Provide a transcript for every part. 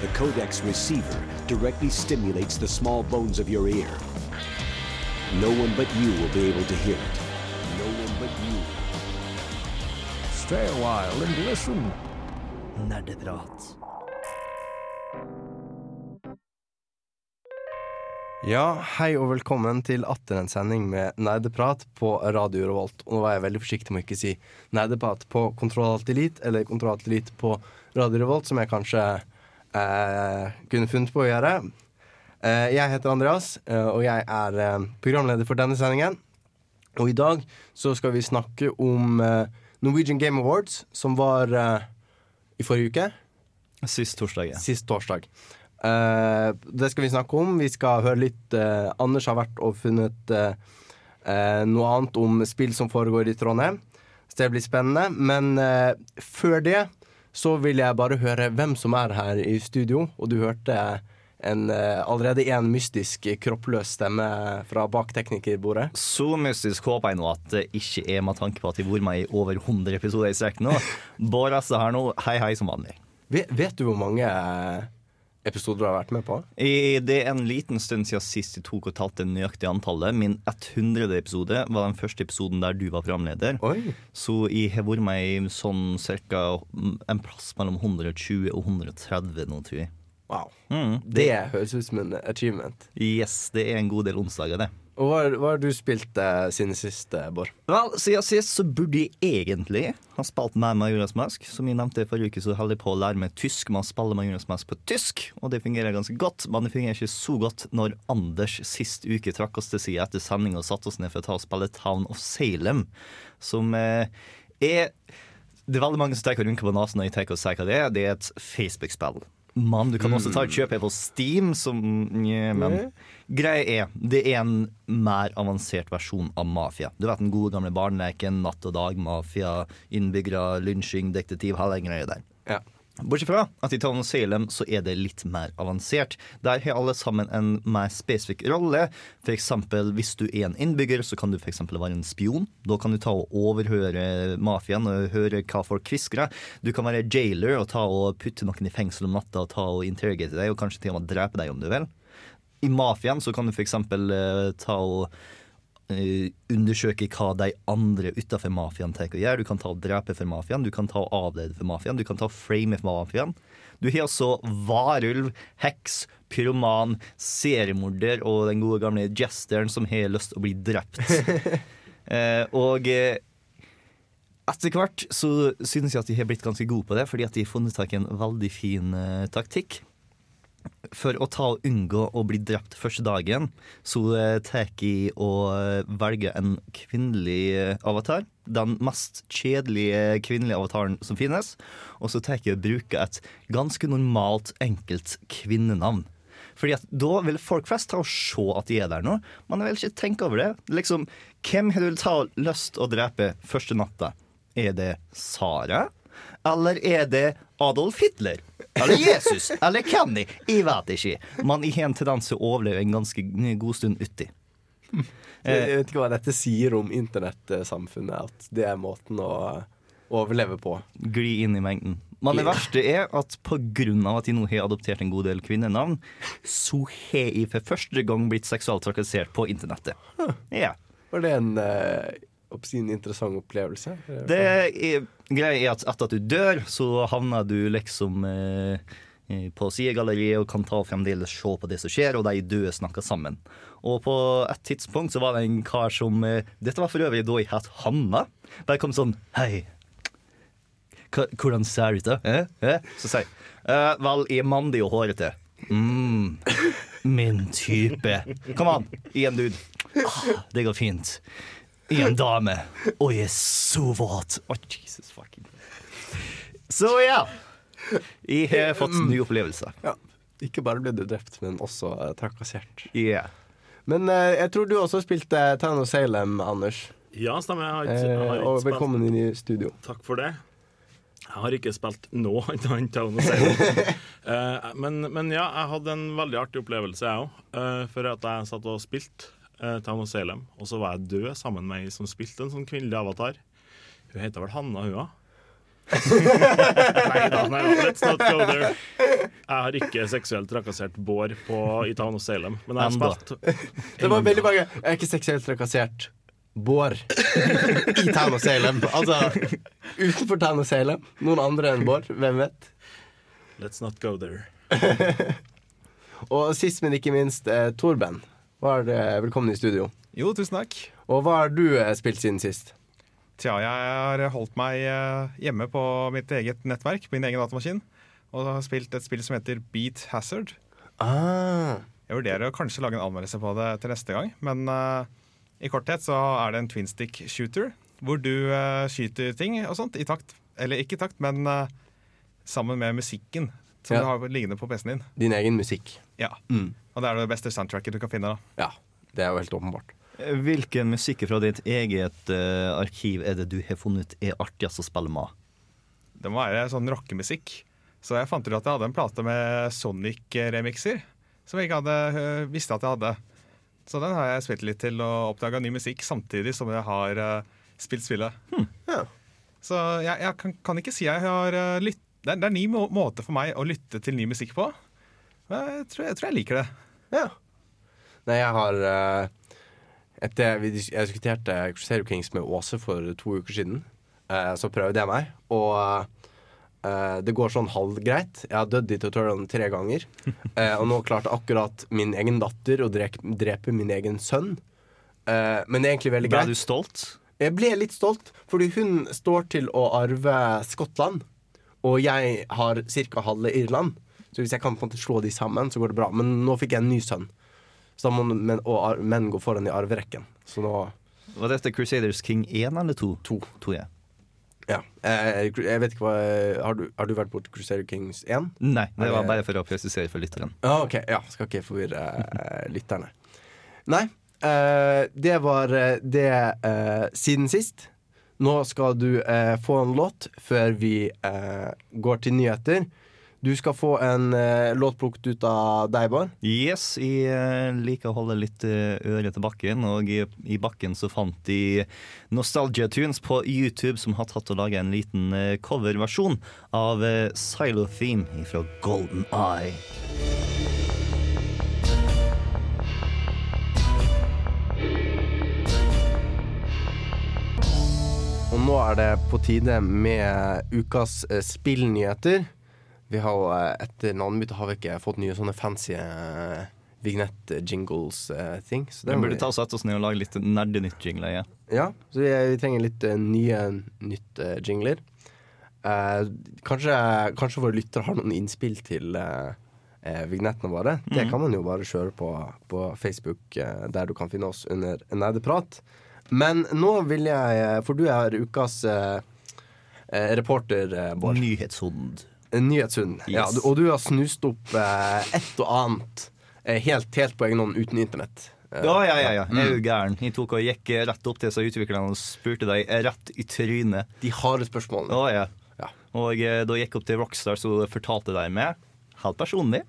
The Codex receiver directly stimulates the small bones of your ear. No one but you will be able to hear it. No one but you. Stay a while and listen. Nerdeprat. Ja, hei og velkommen til atter en sending med nerdeprat på Radio Revolt. Og nå var jeg veldig forsiktig med å ikke si nerdeprat på Kontroll Alt Elite eller Kontroll Alt Elite på Radio Revolt, som jeg kanskje eh, kunne funnet på å gjøre. Eh, jeg heter Andreas, eh, og jeg er eh, programleder for denne sendingen. Og i dag så skal vi snakke om eh, Norwegian Game Awards, som var i forrige uke. Sist torsdag, ja. Sist torsdag. Eh, det skal vi snakke om. Vi skal høre litt eh, Anders har vært og funnet eh, eh, noe annet om spill som foregår i Trondheim. Så det blir spennende. Men før det så vil jeg bare høre hvem som er her i studio. Og du hørte en, eh, allerede en mystisk kroppløs stemme fra bak teknikerbordet. Så mystisk håper jeg nå at det ikke er med tanke på at de har vært med i over 100 episoder i strekk nå. Bård Asse her nå, hei hei som vanlig. Vet, vet du hvor mange eh, episoder du har vært med på? I, det er en liten stund siden sist jeg tok og talte det nøyaktige antallet. Min 100. episode var den første episoden der du var programleder. Oi. Så jeg har vært med i sånn cirka en plass mellom 120 og 130 nå, tror jeg. Wow. Mm, Det høres ut som en achievement. Yes, det er en god del onsdager, det. Og hva, hva har du spilt eh, siden sist, eh, Bård? Vel, siden sist så burde jeg egentlig ha spilt med Majoras Mask. Som jeg nevnte forrige uke, så holder jeg på å lære meg tysk Man spiller Majoras Mask på tysk. Og det fungerer ganske godt, men det fungerer ikke så godt når Anders sist uke trakk oss til side etter sending og satte oss ned for å ta og spille Town of Salem, som eh, er Det er veldig mange som tar rynker på nesen når jeg tar og sier hva det er. Det er et Facebook-spill. Men du kan også ta og kjøpe det på Steam, som yeah, men Greia er, det er en mer avansert versjon av Mafia. Du vet den gode gamle barneleken, natt og dag, mafia, innbyggere, lynsjing, detektiv, hele greia der. Ja. Bortsett fra at i Town of Salem så er det litt mer avansert. Der har alle sammen en mer spesifikk rolle. For eksempel hvis du er en innbygger, så kan du for eksempel være en spion. Da kan du ta og overhøre mafiaen og høre hva folk hvisker. Du kan være jailer og ta og putte noen i fengsel om natta og ta og interrogate deg, og kanskje til og med drepe deg om du vil. I mafiaen så kan du for eksempel eh, ta og uh, undersøke hva de andre utafor mafiaen tar og gjør. Du kan ta og drepe for mafiaen, du kan ta og avlede for mafiaen, du kan ta og frame for mafiaen. Du har altså varulv, heks, pyroman, seriemorder og den gode gamle jesteren som har lyst til å bli drept. uh, og etter hvert så synes jeg at de har blitt ganske gode på det, fordi at de har funnet tak i en veldig fin uh, taktikk. For å ta og unngå å bli drept første dagen, så eh, tar jeg og velger en kvinnelig eh, avatar. Den mest kjedelige kvinnelige avataren som finnes. Og så tar jeg og bruker et ganske normalt, enkelt kvinnenavn. Fordi at Da vil folk flest ta og se at de er der nå, jeg vil ikke tenke over det. Liksom, Hvem har du ta lyst å drepe første natta? Er det Sara? Eller er det Adolf Hitler? Eller Jesus? Eller Kenny? Jeg vet ikke. Men jeg har en tendens til å overleve en ganske god stund uti. Jeg vet ikke hva dette sier om internettsamfunnet, at det er måten å overleve på. Gli inn i mengden. Men det verste er at pga. at jeg nå har adoptert en god del kvinnenavn, så har jeg for første gang blitt seksuelt trakassert på internettet. Ja. Var det en, eh, oppsi, en interessant opplevelse? Det er, greia er at etter at du dør, så havner du liksom eh, på sidegalleriet og kan ta fremdeles se på det som skjer, og de døde snakker sammen. Og på et tidspunkt så var det en kar som eh, Dette var for øvrig da jeg het Hanna. Bare kom sånn Hei. Hvordan ser du ut, da? Eh? Eh? Så sier «Eh, Vel, jeg er mandig og hårete. Mm, min type. Kom an, en dude. Ah, det går fint. I en dame. Og jeg er så våt. Å, Jesus fucking Så ja. Jeg har fått nye opplevelser. Ja. Ikke bare ble du drept, men også uh, trakassert. Yeah. Men uh, jeg tror du også spilte Town of Salem, Anders. Ja, stemmer. Jeg har ikke, jeg har ikke og velkommen inn i studio. Takk for det. Jeg har ikke spilt noe annet enn Town of Salem. Eh, men, men ja, jeg hadde en veldig artig opplevelse, jeg òg. for at jeg satt og spilte uh, til of Salem, og så var jeg død sammen med ei som spilte en sånn kvinnelig avatar. Hun heter vel Hanna, hun òg. Nei da, nei da. Let's not go there. Jeg har ikke seksuelt trakassert Bård på, i Town of Salem, men jeg har Enda. spilt Det var veldig mange Jeg er ikke seksuelt trakassert Bård i Town of Salem. Altså utenfor Town of Salem. Noen andre enn Bård. Hvem vet? Let's not go there. Og sist, men ikke minst, eh, Torben. Velkommen i studio. Jo, tusen takk. Og hva har du eh, spilt siden sist? Tja, jeg har holdt meg eh, hjemme på mitt eget nettverk, på min egen datamaskin, og har spilt et spill som heter Beat Hazard. Ah, Jeg vurderer å kanskje lage en anmeldelse på det til neste gang, men uh, i korthet så er det en twin stick shooter, hvor du uh, skyter ting og sånt i takt, eller ikke i takt, men uh, sammen med musikken som Ja. du har liggende på PC-en din. din egen musikk. Ja. Mm. Og det er det beste soundtracket du kan finne. da. Ja, det er jo helt åpenbart. Hvilken musikk fra ditt eget uh, arkiv er det du har funnet er artigst å spille med? Det må være sånn rockemusikk. Så jeg fant ut at jeg hadde en plate med Sonic-remixer, som jeg ikke hadde, uh, visste at jeg hadde. Så den har jeg spilt litt til og oppdaga ny musikk samtidig som jeg har uh, spilt spillet. Ja. Så jeg, jeg kan, kan ikke si jeg har lytt... Det er, det er en ny må måte for meg å lytte til ny musikk på. Men Jeg tror jeg, tror jeg liker det. Ja. Nei, jeg har uh, etter, vi dis- Jeg diskuterte Crusader Kings med Åse for to uker siden. Eh, så prøvde jeg meg, og eh, det går sånn halvgreit. Jeg har dødd i tutorialen tre ganger. Eh, og nå klarte akkurat min egen datter å drepe, drepe min egen sønn. Eh, men det er egentlig veldig Ble greit. du stolt? Jeg ble litt stolt, fordi hun står til å arve Skottland. Og jeg har ca. halve Irland. Så hvis jeg kan på en måte slå de sammen, så går det bra. Men nå fikk jeg en ny sønn. Så da må menn, og menn gå foran i arverekken. Så nå Var dette Crusaders King 1 eller 2? To. To, ja. Ja. Jeg, jeg vet ikke hva Har du, har du vært borti Crusader Kings 1? Nei, det var bare for å presisere for lytteren. Ja, ok. Ja, skal ikke forvirre uh, lytterne. Nei, uh, det var eh, det uh, siden sist. Nå skal du eh, få en låt før vi eh, går til nyheter. Du skal få en uh, låt plukket ut av deg, Bård. Yes, jeg uh, liker å holde litt uh, øret til bakken, og i, i bakken så fant de Nostalgia Tunes på YouTube som har tatt og laga en liten uh, coverversjon av uh, Silo Theme fra Golden Eye. Og nå er det på tide med ukas eh, spillnyheter. Vi har jo eh, etter navnebyttet har vi ikke fått nye sånne fancy eh, vignett-jingles-ting. så det Vi burde vi- ta oss etter oss ned og lage litt nerdenytt-jingler. Ja. Ja, så vi, vi trenger litt eh, nye nytt uh, jingler. Eh, kanskje, kanskje våre lyttere har noen innspill til eh, eh, vignettene våre. Det kan man jo bare kjøre på, på Facebook, eh, der du kan finne oss under Nerdeprat. Men nå vil jeg eh, For du er ukas eh, eh, reporter, eh, Bård. Nyhetshund. En Nyhetshund. Ja, Yes. du- og du har snust opp eh, et og annet eh, helt, helt på egen hånd uten internett. Eh, Ja, ja, ja. ja. Jeg er jo gæren. Jeg tok og gikk rett opp til disse utviklerne og spurte deg rett i trynet. De harde spørsmålene. Å, ja. Ja. Og eh, da jeg gikk opp til Rockstar, så fortalte de meg, helt personlig,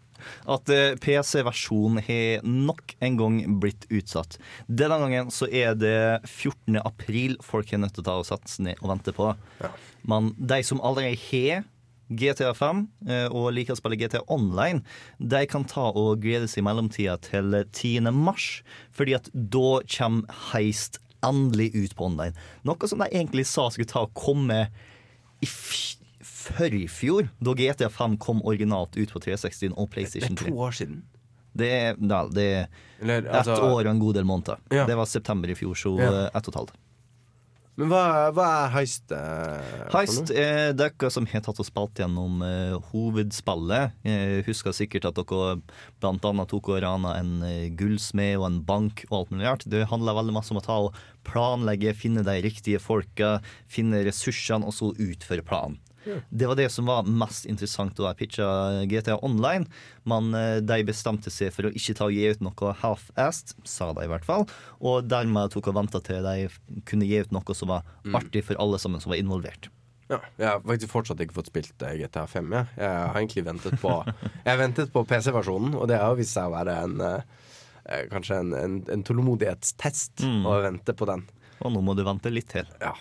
at eh, PC-versjonen har nok en gang blitt utsatt. Denne gangen så er det 14. april folk er nødt til å ta og sette seg ned og vente på. Men de som allerede har GTA 5 eh, og liker å spille GTA Online, de kan ta og glede seg i mellomtida til 10. mars, fordi at da kommer Heist endelig ut på online. Noe som de egentlig sa skulle ta og komme i før i fjor, da GTA 5 kom originalt ut på 360 og PlayStation 3. Det er to år siden. Det er, ja, det er Eller, ett altså- år og en god del måneder. Ja. Det var september i fjor, så Ja. eh, ett og et halvt. Men hva, hva er heist? eh, Heist er dere som har tatt og spilt gjennom eh, hovedspillet. Jeg husker sikkert at dere annet tok og rana en eh, gullsmed og en bank og alt mulig rart. Det handler veldig masse om å ta og planlegge, finne de riktige folka, finne ressursene, og så utføre planen. Det var det som var mest interessant da jeg pitcha GTA Online. Men eh, de bestemte seg for å ikke ta og gi ut noe half-assed, sa de i hvert fall. Og dermed tok og venta til de kunne gi ut noe som var artig for alle sammen som var involvert. Ja, jeg har faktisk fortsatt ikke fått spilt eh, GTA 5. Ja. Jeg har egentlig ventet på Jeg har ventet på PC-versjonen, og det har vist seg å være en eh, Kanskje en, en, en tålmodighetstest Mm. å vente på den. Og nå må du vente litt til. Ja.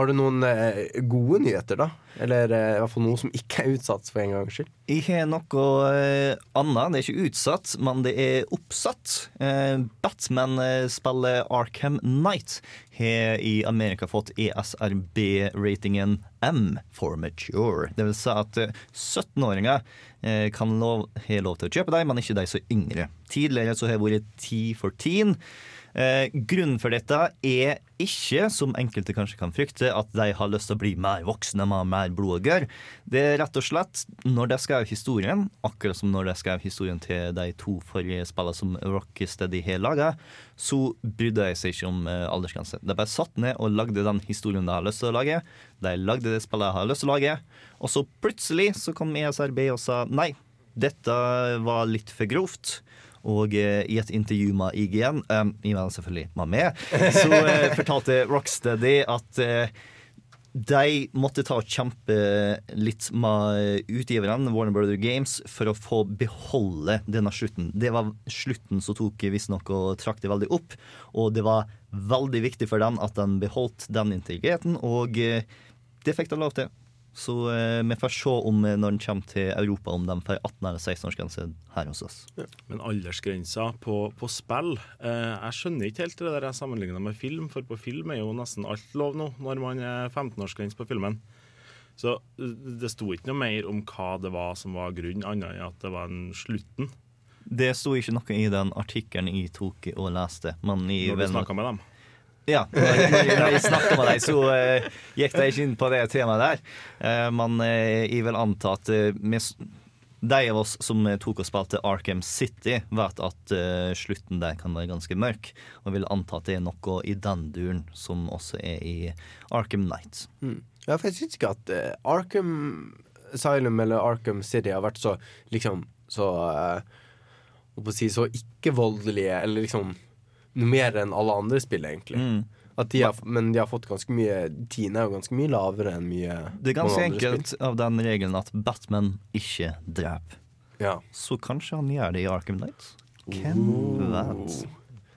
Har du noen eh, gode nyheter, da? Eller eh, i hvert fall noe som ikke er utsatt, for en gangs skyld? Jeg har noe eh, annet. Det er ikke utsatt, men det er oppsatt. Eh, Batman-spillet Arkham Knight har i Amerika fått ESRB-ratingen M for mature. Det vil si at eh, 17-åringer eh, kan lov, ha lov til å kjøpe dem, men ikke de er yngre. Tidligere så har det vært 10 for teen. Eh, grunnen for dette er ikke, som enkelte kanskje kan frykte, at de har lyst til å bli mer voksne med mer blod og gørr. Det er rett og slett når de skrev historien, akkurat som når de skrev historien til de to forrige spillene som Rocksteady har laga, så brydde de seg ikke om eh, aldersgrense. De bare satt ned og lagde den historien de har lyst til å lage. De lagde det spillet de har lyst til å lage, og så plutselig så kom ESRB og sa nei, dette var litt for grovt. Og eh, i et intervju med IGN, eh, i var selvfølgelig med, så eh, fortalte Rocksteady at de måtte ta og kjempe litt med utgiverne, Warner Brother Games, for å få beholde denne slutten. Det var slutten som tok visstnok og trakk det veldig opp. Og det var veldig viktig for dem at de beholdt den integriteten, og det fikk de lov til. Så eh, vi får se om eh, når den kommer til Europa, om de får 18- eller 16-årsgrense her hos oss. Men aldersgrensa på, på spill eh, Jeg skjønner ikke helt det der jeg sammenligner med film, for på film er jo nesten alt lov nå når man er 15-årsgrense på filmen. Så eh, det sto ikke noe mer om hva det var som var grunnen, annet enn at det var en slutten Det sto ikke noe i den artikkelen jeg tok og leste. Men i når du snakka med dem. Ja, når, jeg snakket med deg, så eh, gikk de ikke inn på det temaet der. Eh, men eh, jeg vil anta at de av oss som tok og spilte Arkham City, vet at slutten der kan være ganske mørk. Og vil anta at det er noe i den duren som også er i Arkham Knight. Ja, for jeg syns ikke at Arkham Asylum eller Arkham City har vært så liksom så uh, å si så ikke-voldelige, eller liksom mer enn alle andre spill, egentlig. Mm. De har, men de har fått ganske mye Tine er jo ganske mye lavere enn mye Det er ganske enkelt spill. av den regelen at Batman ikke dreper. Ja. Så kanskje han gjør det i Arkham Knight? Hvem vet?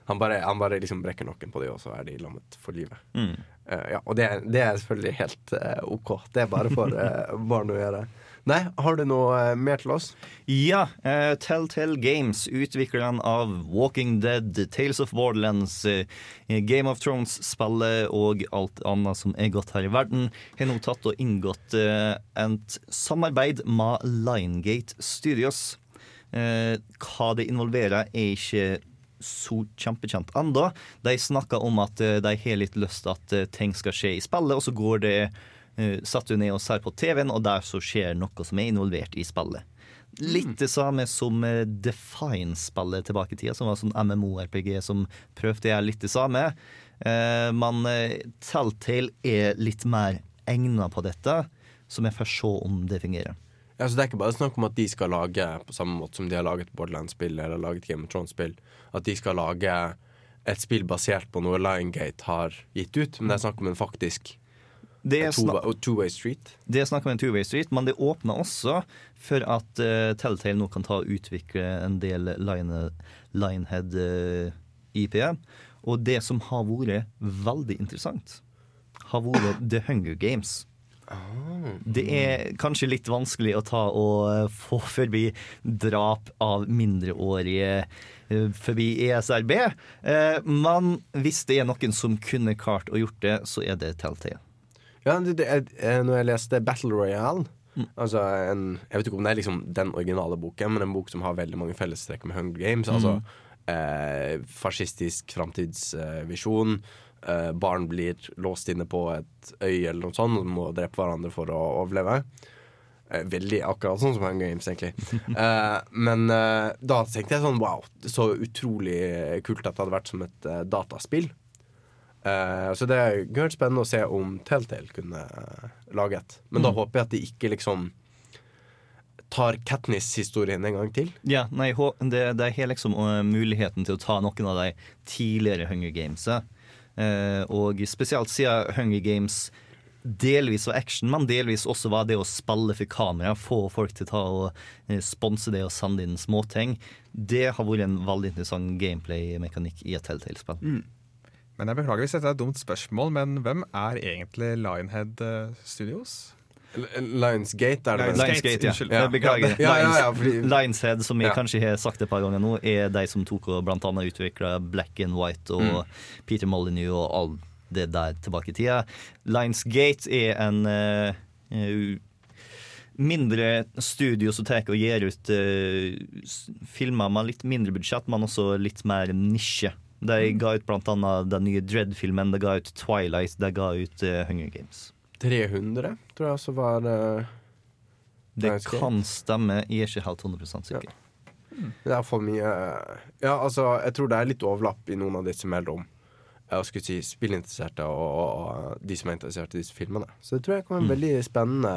Han bare, han bare liksom brekker noen på det, og så er de lammet for livet. Mm. Uh, ja, og det, det er selvfølgelig helt uh, OK. Det er bare for uh, barn å gjøre. Nei, har du noe eh, mer til oss? Ja, Uh, Telltale Games, utvikleren av Walking Dead, Tales of Borderlands, uh, Game of Thrones-spillet og alt annet som er godt her i verden, har nå tatt og inngått uh, et samarbeid med Linegate Studios. Hva det involverer, er ikke så kjempekjent ennå. De snakker om at de har litt lyst til at ting skal skje i spillet, og så går det uh, hun ned og ser på TV-en, og der så skjer noe som er involvert i spillet. Litt det samme som eh, Define-spillet tilbake i tida, som var sånn MMO-RPG som prøvde å gjøre litt det samme. Eh, men eh, Telltale er litt mer egna på dette, så vi får se om det fungerer. Ja, så Det er ikke bare snakk om at de skal lage på samme måte som de har laget Borderlands-spill eller laget Game of Thrones-spill, at de skal lage et spill basert på noe Liongate har gitt ut, men det er snakk om en faktisk Det er, two- two-way street. det er snakk om en two-way street, men det åpner også for at uh, Telltale nå kan ta og utvikle en del Linehead Lionhead-IP-er. og det som har vært veldig interessant, har vært The Hunger Games. Det er kanskje litt vanskelig å ta og eh, få forbi drap av mindreårige eh, forbi ESRB. Eh, Men hvis det er noen som kunne klart å gjort det, så er det Telltale. Ja, det, det, eh, når jeg leste Battle Royale Altså en, Jeg vet ikke om det er liksom den originale boken, men en bok som har veldig mange fellestrekk med Hunger Games. Altså eh, fascistisk framtidsvisjon. Eh, barn blir låst inne på et øy eller noe sånt og må drepe hverandre for å overleve. Eh, veldig akkurat sånn som Hunger Games, egentlig. Eh, men da tenkte jeg sånn wow, så utrolig kult at det hadde vært som et dataspill. Eh, så det er jo helt spennende å se om Telltale kunne uh, lage et. Men da håper jeg at de ikke liksom tar Katniss-historien en gang til. Ja, nei, det, det har liksom uh, muligheten til å ta noen av de tidligere Hunger Games. Eh, og spesielt siden Hunger Games delvis var action, men delvis også var det å spille for kamera, få folk til å ta og sponse det og sende inn småting. Det har vært en veldig interessant gameplay-mekanikk i et Telltale-spill. Men jeg beklager hvis dette er et dumt spørsmål, men hvem er egentlig Lionhead eh, Studios? L- Lionsgate er det vel? Lionsgate, Lionsgate, ja. unnskyld. Beklager. Ja, ja, ja, fordi- Lionshead, som jeg Ja. kanskje har sagt et par ganger nå, er de som tok og blant annet utvikla Black and White og Mm. Peter Molyneux og all det der tilbake i tida. Lionsgate er en eh, eh, mindre studio som tar og gir ut uh, filmer med litt mindre budsjett, men også litt mer nisje. De Mm. ga ut blant annet den nye Dread-filmen, de ga ut Twilight, de ga ut uh, Hunger Games. 300, tror jeg også var uh, Det kan stemme, jeg er ikke helt 100 sikker. Det er for mye Ja, altså, jeg tror det er litt overlapp i noen av disse mellom jeg skulle si spillinteresserte og, og, og de som er interessert i disse filmene. Så det tror jeg kan være en veldig spennende,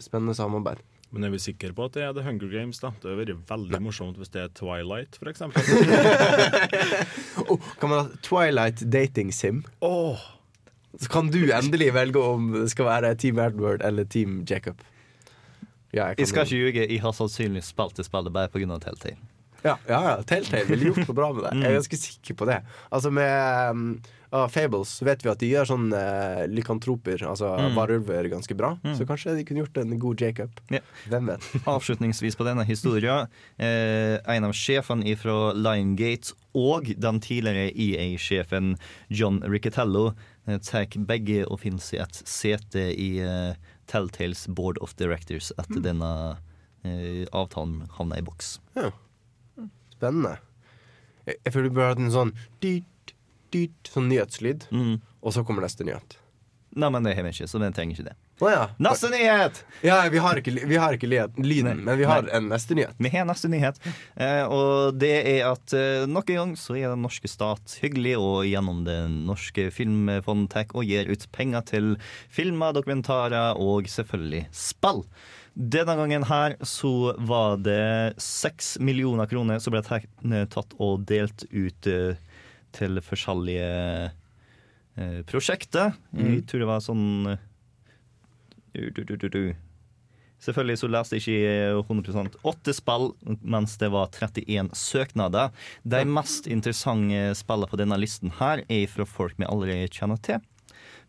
spennende samarbeid. Men er vi sikre på at det er The Hunger Games? da? Det hadde vært veldig morsomt hvis det er Twilight, f.eks. Oh, kan man ha Twilight dating sim? Så kan du endelig velge om det skal være Team Edward eller Team Jacob. Ja, Jeg skal ikke ljuge, jeg har sannsynligvis spilt det spillet bare pga. Telltale. Ja, ja, ja. Telltale ville gjort noe bra med det. Jeg er ganske sikker på det. Altså Med um, ah, Fables vet vi at de gjør sånn uh, lykantroper, altså varulver, ganske bra. Så kanskje de kunne gjort en god Jacob. Yeah. Hvem vet. Avslutningsvis på denne historien. Eh, en av sjefene fra Liongate og den tidligere EA-sjefen John Riccatello eh, tar begge og finner seg et sete i eh, Telltales Board of Directors etter denne eh, avtalen havna i boks. Spennende. Jeg, jeg føler vi burde hatt en sånn dyt, sånn nyhetslyd, Mm. og så kommer neste nyhet. Nei, men det har vi ikke, så vi trenger ikke det. Å ja. Neste nyhet! ja vi har ikke, vi har ikke lyden, Nei. men vi har Nei. en neste nyhet. Vi har neste nyhet, eh, og det er at eh, nok en gang så er den norske stat hyggelig og gjennom det norske filmfondet og gir ut penger til filmer, dokumentarer og selvfølgelig spill. Denne gangen her så var det seks millioner kroner som ble tatt tatt og delt ut eh, til forskjellige eh, prosjekter. Jeg tror det var sånn eh, du, du, du. Selvfølgelig så leste jeg ikke 100 åtte spill, mens det var 31 søknader. De mest interessante spillene på denne listen her er fra folk vi allerede kjenner til.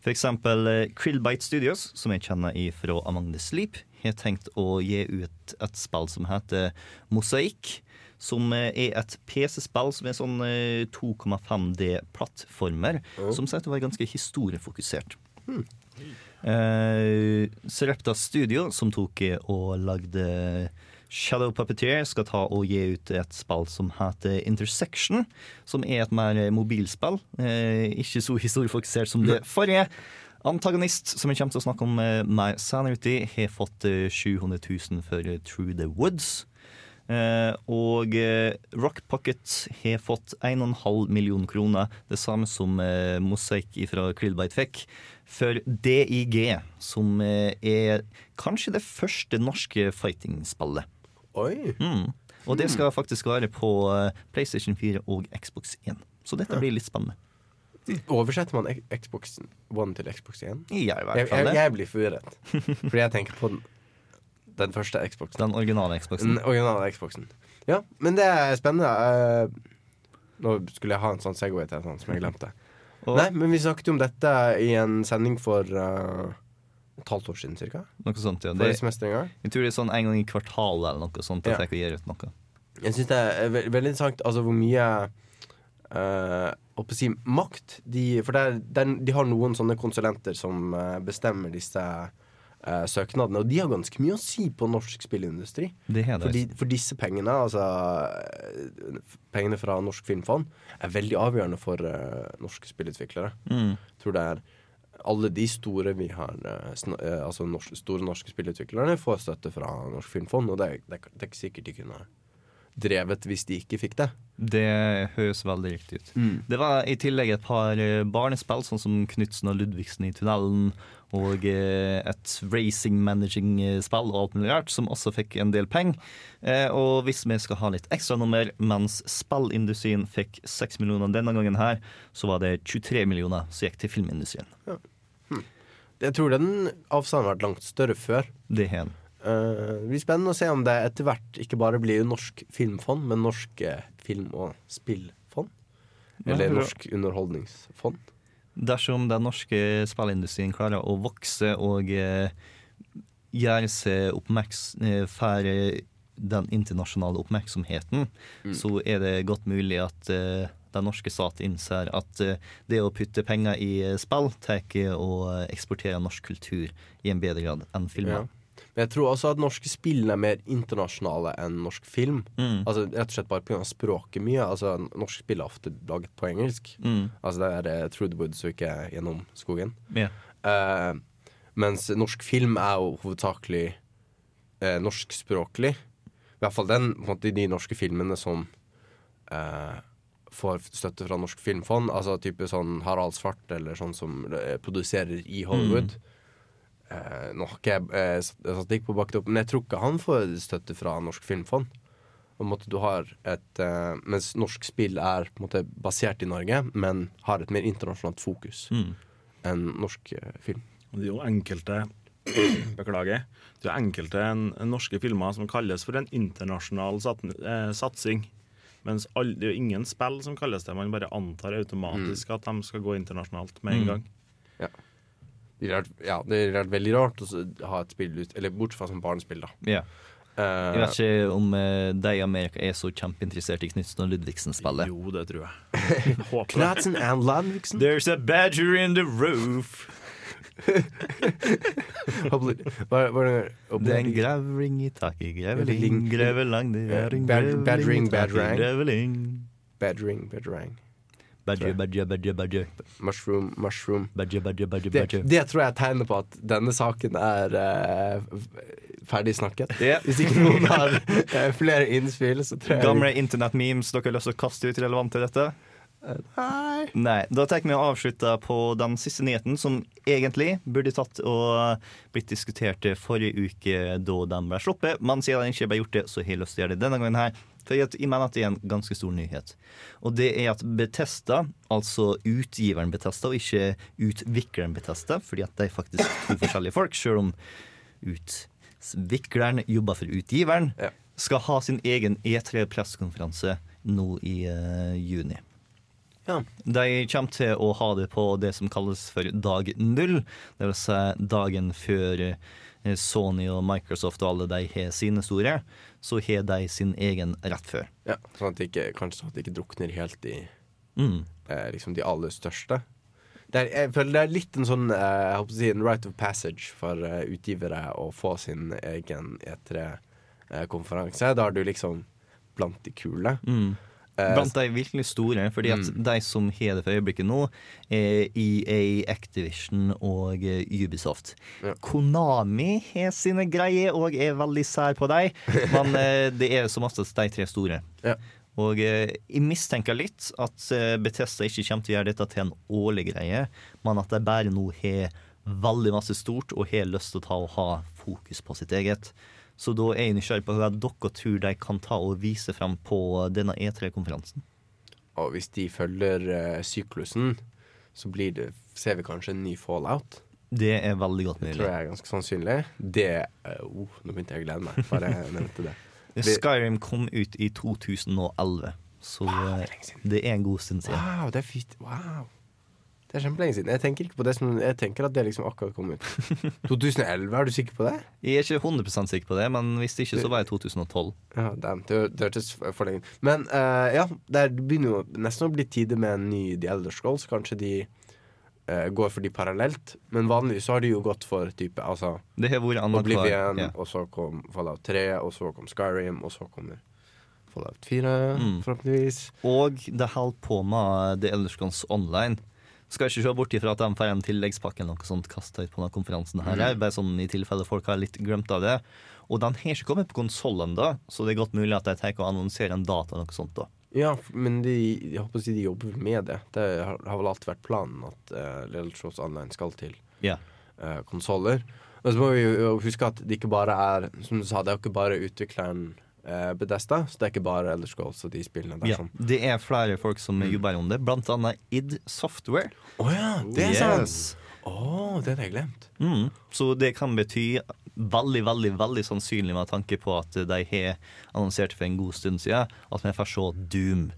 Eksempel eh, Krillbite Studios, som jeg kjenner fra Among the Sleep, har tenkt å gi ut et spill som heter Mosaikk. Som eh, er et PC-spill som er sånn eh, 2,5D-plattformer. Som sier å var ganske historiefokusert. Eh, Serepta Studio, som tok og lagde Shadow Puppeteer, skal ta og gi ut et spill som heter Intersection. Som er et mer mobilspill. Eh, ikke så historiefokusert som det forrige. Antagonist, som vi kommer til å snakke om mer senere uti, har fått eh, 700 000 for True the Woods. Eh, og eh, Rock Pocket har fått 1,5 million kroner, det samme som eh, Mosaikk fra Krillbite fikk, for DIG, som er kanskje det første norske fighting-spillet. Oi. Mm. Og det skal faktisk være på PlayStation 4 og Xbox 1. Så dette blir litt spennende. Oversetter man Xbox One til Xbox 1? Ja, i hvert fall jeg, jeg, jeg blir forvirret. Fordi jeg tenker på den, den første Xboxen. Den originale Xboxen. Den originale Xboxen. Ja, men det er spennende. Uh, nå skulle jeg ha en sånn Segway til sånn som jeg glemte. Og Nei, men vi snakket jo om dette i en sending for uh, et halvt år siden cirka. noe sånt, ja. Det, jeg tror det er sånn en gang i kvartalet eller noe sånt at Ja. jeg kan gjøre ut noe. Jeg syns det er ve veldig interessant altså hvor mye uh, å si makt de For det er, den, de har noen sånne konsulenter som bestemmer disse eh, søknadene, og de har ganske mye å si på norsk spillindustri. Det. Fordi, for disse pengene, altså eh, pengene fra Norsk Filmfond, er veldig avgjørende for eh, norske spillutviklere. Mm. Tror det er alle de store vi har eh, eh, Altså norsk, store norske spillutviklerne får støtte fra Norsk Filmfond, og det, det, det er ikke sikkert de kunne drevet hvis de ikke fikk det. Det høres veldig riktig ut. Det var i tillegg et par barnespill, sånn som Knutsen og Ludvigsen i tunnelen, og eh, et racing managing-spill og alt mulig rart, som også fikk en del penger. Eh, Og hvis vi skal ha litt ekstranummer, mens spillindustrien fikk 6 millioner denne gangen her, så var det 23 millioner som gikk til filmindustrien. Jeg tror den avstanden har vært langt større før. Det har den. Eh, det blir spennende å se om det etter hvert ikke bare blir Norsk Filmfond, men Norsk eh, Film- og Spillfond. Eller. Norsk Underholdningsfond. Dersom den norske spillindustrien klarer å vokse og eh, gjøre seg oppmerks eh, for den internasjonale oppmerksomheten, så er det godt mulig at uh, den norske stat innser at uh, det å putte penger i spill tar å eksportere norsk kultur i en bedre grad enn Ja. Men jeg tror også at norske spill er mer internasjonale enn norsk film. Mm. Altså Rett og slett bare pga. språket mye. Altså Norske spill er ofte laget på engelsk. Mm. Altså det er eh, Through the Woods og ikke Gjennom skogen. Yeah. Uh, mens norsk film er jo hovedsakelig uh, norskspråklig. I hvert fall den, måte, de norske filmene som uh, får støtte fra Norsk Filmfond. Altså type sånn Harald Svart eller sånn som produserer i Hollywood. Eh, nå har ikke jeg eh, statistikk på å opp, men jeg tror ikke han får støtte fra Norsk Filmfond. På en måte du har et eh, Mens norsk spill er på en måte basert i Norge, men har et mer internasjonalt fokus Mm. enn norsk eh, film. Og Det er jo enkelte Beklager. Det er enkelte en, en norske filmer som kalles for en internasjonal sat, eh, satsing. Mens all, det er jo ingen spill som kalles det. Man bare antar automatisk at de skal gå internasjonalt med en Mm. gang. Det er, ja, det er veldig rart å ha et spill ut Eller bortsett fra som barnespill, da. Ja. Eh, Jeg vet ikke om eh, de i Amerika er så kjempeinteressert i Knutsen og Ludvigsen-spillet. Jo, det tror jeg. Håper. Knutsen and Ludvigsen. There's a badger in the roof. Det? Er en grevling i taket, grevling, grevelang, det er en grevling, badring, badrang. Badring, badrang. Badger, badger, badger, badger. Mushroom, mushroom. Badger, badger, badger, Det, badger. det tror jeg er tegnet på at denne saken er uh, ferdig snakket. Yeah. Hvis ikke noen har uh, flere innspill, så tror jeg Gamle internettmemes dere har lyst til å kaste ut relevant til dette? Nei. Nei. Da tenker vi å avslutte på den siste nyheten, som egentlig burde tatt og blitt diskutert forrige uke da den ble sluppet. Men siden den ikke ble gjort det, så har jeg lyst til å gjøre det denne gangen her. For jeg mener at det er en ganske stor nyhet. Og det er at Betesta, altså utgiveren Betesta, og ikke utvikleren Betesta, fordi at de er faktisk to forskjellige folk, selv om utvikleren jobber for utgiveren, Ja. skal ha sin egen E3-pressekonferanse nå i uh, juni. Ja. De kommer til å ha det på det som kalles for dag null. Vil si dagen før eh, Sony og Microsoft og alle de har sine store, så har de sin egen rett før. Ja, sånn at det ikke, kanskje sånn at det ikke drukner helt i Mm. eh, liksom de aller største. Det er, jeg føler det er litt en sånn eh, si, en right of passage for eh, utgivere å få sin egen E3-konferanse. Da er du liksom blant de kule. Mm. Eh, Blant de virkelig store, fordi at Mm. de som har det for øyeblikket nå, er EA, Activision og eh, Ubisoft. Ja. Konami har sine greier og er veldig sær på dem, men eh, det er som oftest de tre store. Ja. Og jeg mistenker litt at Betesta ikke kommer til å gjøre dette til en årlig greie, men at de bare nå har veldig masse stort og har lyst til å ta og ha fokus på sitt eget. Så da er jeg nysgjerrig på hva dere tror de kan ta og vise frem på denne E3-konferansen. Og hvis de følger uh, syklusen, så blir det, ser vi kanskje en ny fallout. Det er veldig godt Det tror jeg er ganske sannsynlig. Det uh, oh, Nå begynte jeg å glede meg, bare jeg nevnte det. Skyrim kom ut i 2011, så det er det er en god stund siden. Wow, det er fint. Wow. Det er kjempelenge siden. Jeg tenker ikke på det som Jeg tenker at det liksom akkurat kom ut. 2011, er du sikker på det? Jeg er ikke 100% sikker på det, men hvis ikke, så var det 2012. Ja, damn, det, det hørtes for lenge Men uh, ja, det er- begynner jo nesten å bli tide med en ny The Elder Scrolls. Kanskje de uh, går for de parallelt. Men vanligvis så har de jo gått for type altså Det har vært annet Oblivion, ja. og så kom Fallout 3, og så kom Skyrim, og så kommer Fallout 4, Mm. forhåpentligvis. Og det holder på med The Elder Scrolls Online. Skal ikke se bort ifra at de får en tilleggspakke eller noe sånt kasta ut på denne konferansen. her Mm. Bare sånn i tilfelle folk har litt glemt av det. Og den har ikke kommet på konsoll ennå, så det er godt mulig at de tar og annonserer en data eller noe sånt. da Ja, men de, jeg håper å si de jobber med det. Det har, har vel alltid vært planen at uh, Little Shows Online skal til yeah. uh, konsoller. Og så må vi jo huske at det ikke bare er Som du sa, det er jo ikke bare utvikleren Bedesta, så det er ikke bare Elder Scrolls og de spillene der Ja, det er flere folk som Mm. jobber om det, blant annet id Software. Å ja, det er Yes. sant! Å, det hadde jeg glemt. Mm. Så det kan bety veldig, veldig veldig sannsynlig med tanke på at de har annonsert for en god stund siden at vi får se Doom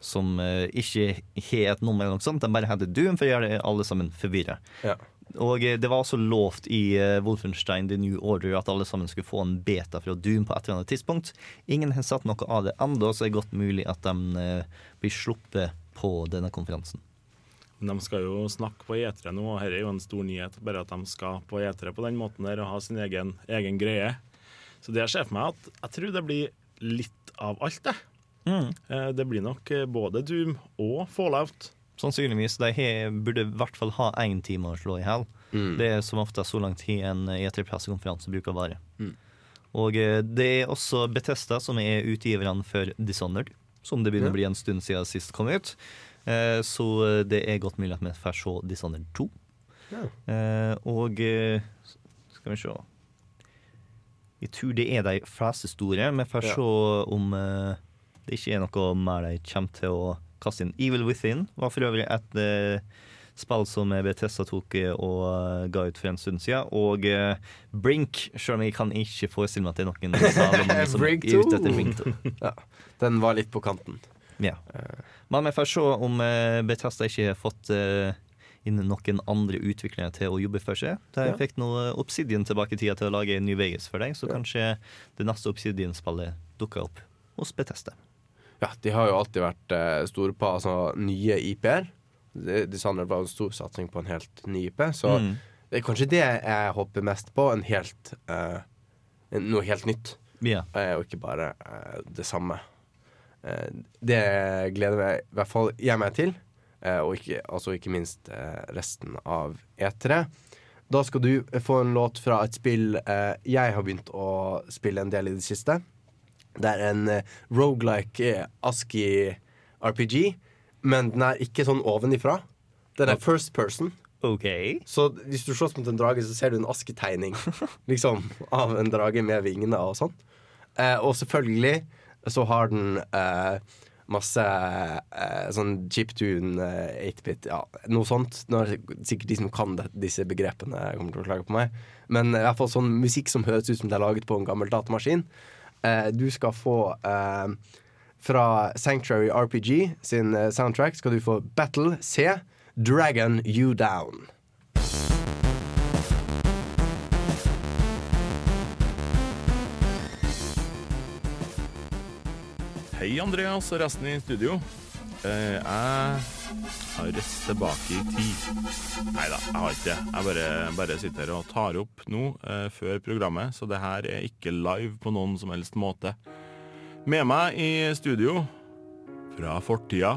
Som uh, ikke har et nummer, eller noe sånt. De bare heter Doom for å gjøre alle sammen forvirra. Ja. Og eh, det var også lovt i eh, Wolfenstein The New Order at alle sammen skulle få en beta fra Doom på et eller annet tidspunkt. Ingen har satt noe av det ennå, så det er godt mulig at de eh, blir sluppet på denne konferansen. Men de skal jo snakke på E3 nå, og dette er jo en stor nyhet. Bare at de skal på E3 på den måten der og ha sin egen, egen greie. Så det jeg ser for meg, at jeg tror det blir litt av alt, det. Mm. Det blir nok både Doom og Fallout. Sannsynligvis. De he, burde i hvert fall ha én time å slå i hjel. Det er som ofte så lang tid en E3-pressekonferanse bruker å vare. Og eh, det er også Betesta som er utgiverne for Dishonored, som det begynner å bli en stund siden sist kom ut. Eh, Så eh, det er godt mulig at vi får se Dishonored 2. Eh, Og skal vi se Jeg tror det er de fleste store. Vi får Ja. se om eh, det ikke er noe mer de kommer til å kaste inn. Evil Within var for øvrig et uh, spill som Bethesda tok eh, og eh, ga ut for en stund siden. Og uh, Brink, selv om jeg kan ikke forestille meg at det er noen salen som er ute etter Brink 2. Ja. Den var litt på kanten. Ja. Men vi får se om uh, Bethesda ikke har fått uh, inn noen andre utviklere til å jobbe for seg. De Ja. fikk nå Obsidian tilbake i tida til å lage New Vegas for deg, så Ja. kanskje det neste Obsidian-spillet dukker opp hos Bethesda. Ja, de har jo alltid vært eh, store på altså, nye IP-er. De- Dishonored var en stor satsing på en helt ny IP, så Mm. det er kanskje det jeg håper mest på. En helt, eh, noe helt nytt, yeah. eh, og ikke bare eh, det samme. Eh, det gleder jeg i hvert fall jeg meg til, eh, og ikke, altså ikke minst resten av E3. Da skal du få en låt fra et spill eh, jeg har begynt å spille en del i det siste. Det er en uh, rogelike eh, ASCII-RPG, men den er ikke sånn ovenifra. Den er first person. Okay. Så hvis du slåss mot en drage, så ser du en asketegning liksom, av en drage med vingene og sånn. Eh, og selvfølgelig så har den eh, masse eh, sånn chiptune, eh, 8-bit, ja, noe sånt. Nå er det sikkert de som kan det, disse begrepene, kommer til å klage på meg. Men i hvert fall sånn musikk som høres ut som det er laget på en gammel datamaskin. Eh, du skal få eh, fra Sanctuary RPG sin eh, soundtrack skal du få Battle C, Dragon You Down. Hei, Andreas og resten i studio. Eh, jeg har reist tilbake i tid. Nei da, jeg har ikke det. Jeg bare, bare sitter her og tar opp nå eh, før programmet, så det her er ikke live på noen som helst måte. Med meg i studio fra fortida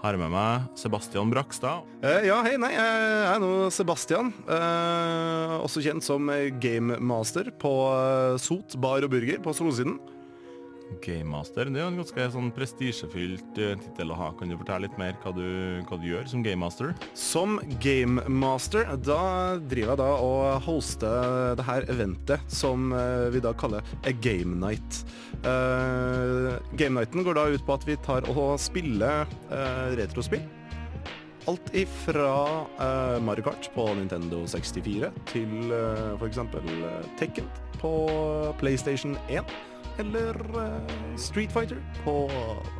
har jeg med meg Sebastian Brakstad. Eh, ja, hei, nei, jeg er nå Sebastian. Også kjent som gamemaster på Sot bar og burger på Solsiden. Gamemaster. Det er jo en ganske sånn prestisjefylt eh, tittel å ha. Kan du fortelle litt mer hva du, hva du gjør som gamemaster? Som gamemaster, da driver jeg da og hoster det her eventet som eh, vi da kaller a game night. Uh, game nighten går da ut på at vi tar og spiller uh, retrospill. Alt ifra uh, Mario Kart på Nintendo 64 til uh, f.eks. Tekken på PlayStation 1. Eller eh, Street Fighter på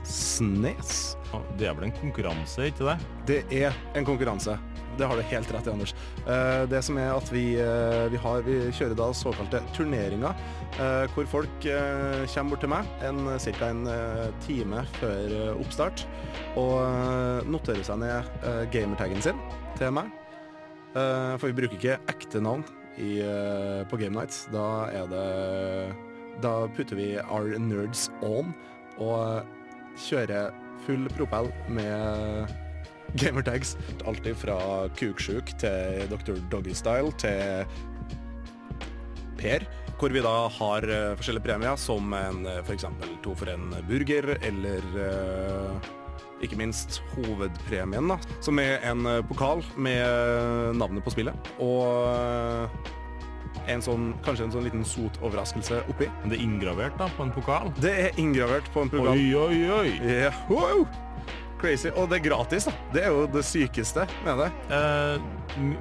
SNES. Det er vel en konkurranse, ikke det? Det er en konkurranse. Det har du helt rett i, Anders. Eh, det som er at vi, eh, vi, har, vi kjører da såkalte turneringer, hvor folk kommer bort til meg en, ca. en time før oppstart og noterer seg ned gamertaggen sin til meg. For vi bruker ikke ekte navn i, på Game Nights. Da er det Da putter vi our nerds on og kjører full propell med gamertags. Alltid fra kuksjuk til Dr. Doggystyle til Per. Hvor vi da har eh, forskjellige premier, som en uh, f.eks. to for en burger, eller eh, ikke minst hovedpremien, da, som er en eh, pokal med eh, navnet på spillet. Og eh, en sånn, kanskje en sånn liten sot overraskelse oppi. Men det er inngravert da, på en pokal. Det er inngravert på en pokal. Oi, oi, oi! Ja, wow! crazy. Og det er gratis, da. Det er jo det sykeste med det. Eh,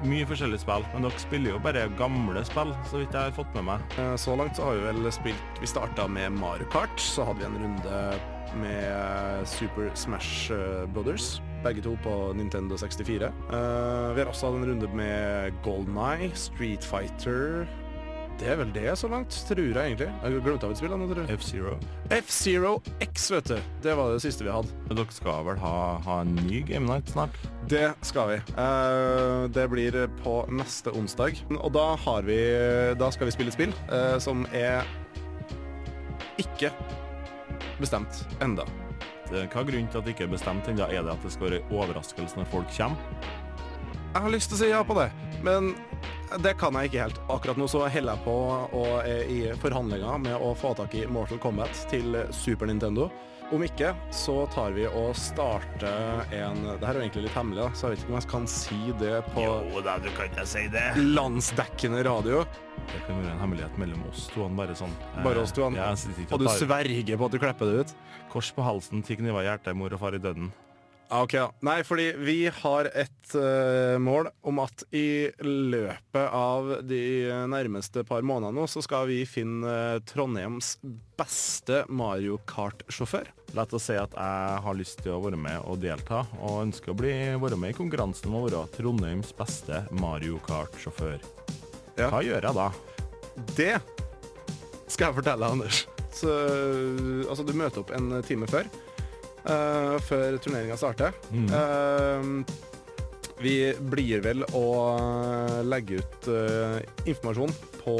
mye forskjellige spill, men dere spiller jo bare gamle spill, så vidt jeg har fått med meg. Eh, Så langt så har vi vel spilt Vi starta med Mario Kart, så hadde vi en runde med Super Smash eh, Brothers. Begge to på Nintendo 64. Eh, vi har også hatt en runde med Golden Eye, Street Fighter Det er vel det så langt, tror jeg egentlig. Jeg har glemt av et spill. F-Zero. F-Zero X, vet du. Det var det siste vi hadde. Men Dere skal vel ha, ha en ny Game Night snart? Det skal vi. Uh, det blir på neste onsdag. Og da har vi Da skal vi spille et spill uh, som er ikke bestemt enda. Det- Hva er grunnen til at det ikke er bestemt ennå? Er det at det skal være overraskelse når folk kommer? Jeg har lyst til å si ja på det, men det kan jeg ikke helt. Akkurat nå så holder jeg på og er i forhandlinger med å få tak i Mortal Kombat til Super Nintendo. Om ikke, så tar vi og starter en Det her er jo egentlig litt hemmelig, da, så jeg vet ikke om jeg kan si det på da, du kan ikke si det. landsdekkende radio. Det kan være en hemmelighet mellom oss to. han Bare sånn. eh, Bare oss to, han. Jeg sitter ikke Og du tar- sverger på at du klipper det ut? Kors på halsen, til kniver i hjertet, mor og far i døden. Ok, ja. Nei, fordi vi har et uh, mål om at i løpet av de nærmeste par månedene nå, så skal vi finne uh, Trondheims beste Mario Kart-sjåfør. Lett å si at jeg har lyst til å være med og delta, og ønsker å bli, være med i konkurransen om å være Trondheims beste Mario Kart-sjåfør. Ja. Hva gjør jeg da? Det skal jeg fortelle deg, Anders. uh, altså, du møter opp en time før. Uh, før turneringa starter. Eh, vi blir vel å legge ut informasjon på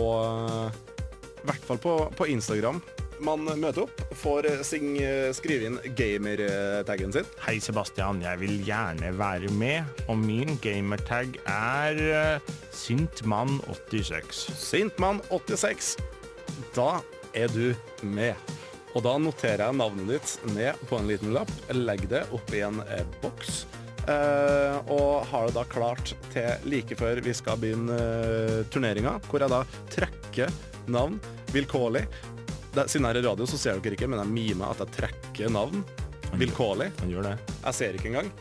I hvert fall på, på Instagram. Man møter opp, får sing, skrive inn gamertaggen sin. Hei, Sebastian. Jeg vil gjerne være med, og min gamertag er uh, Sintmann86. Sintmann86. Da er du med. Og da noterer jeg navnet ditt ned på en liten lapp, legger det oppi en eh, boks, Uh, og har det da klart til like før vi skal begynne uh, turneringa, hvor jeg da trekker navn vilkårlig. Det, siden jeg er i radio, så ser dere ikke, men jeg mimer at jeg trekker navn vilkårlig. Han gjør det. Jeg ser ikke engang.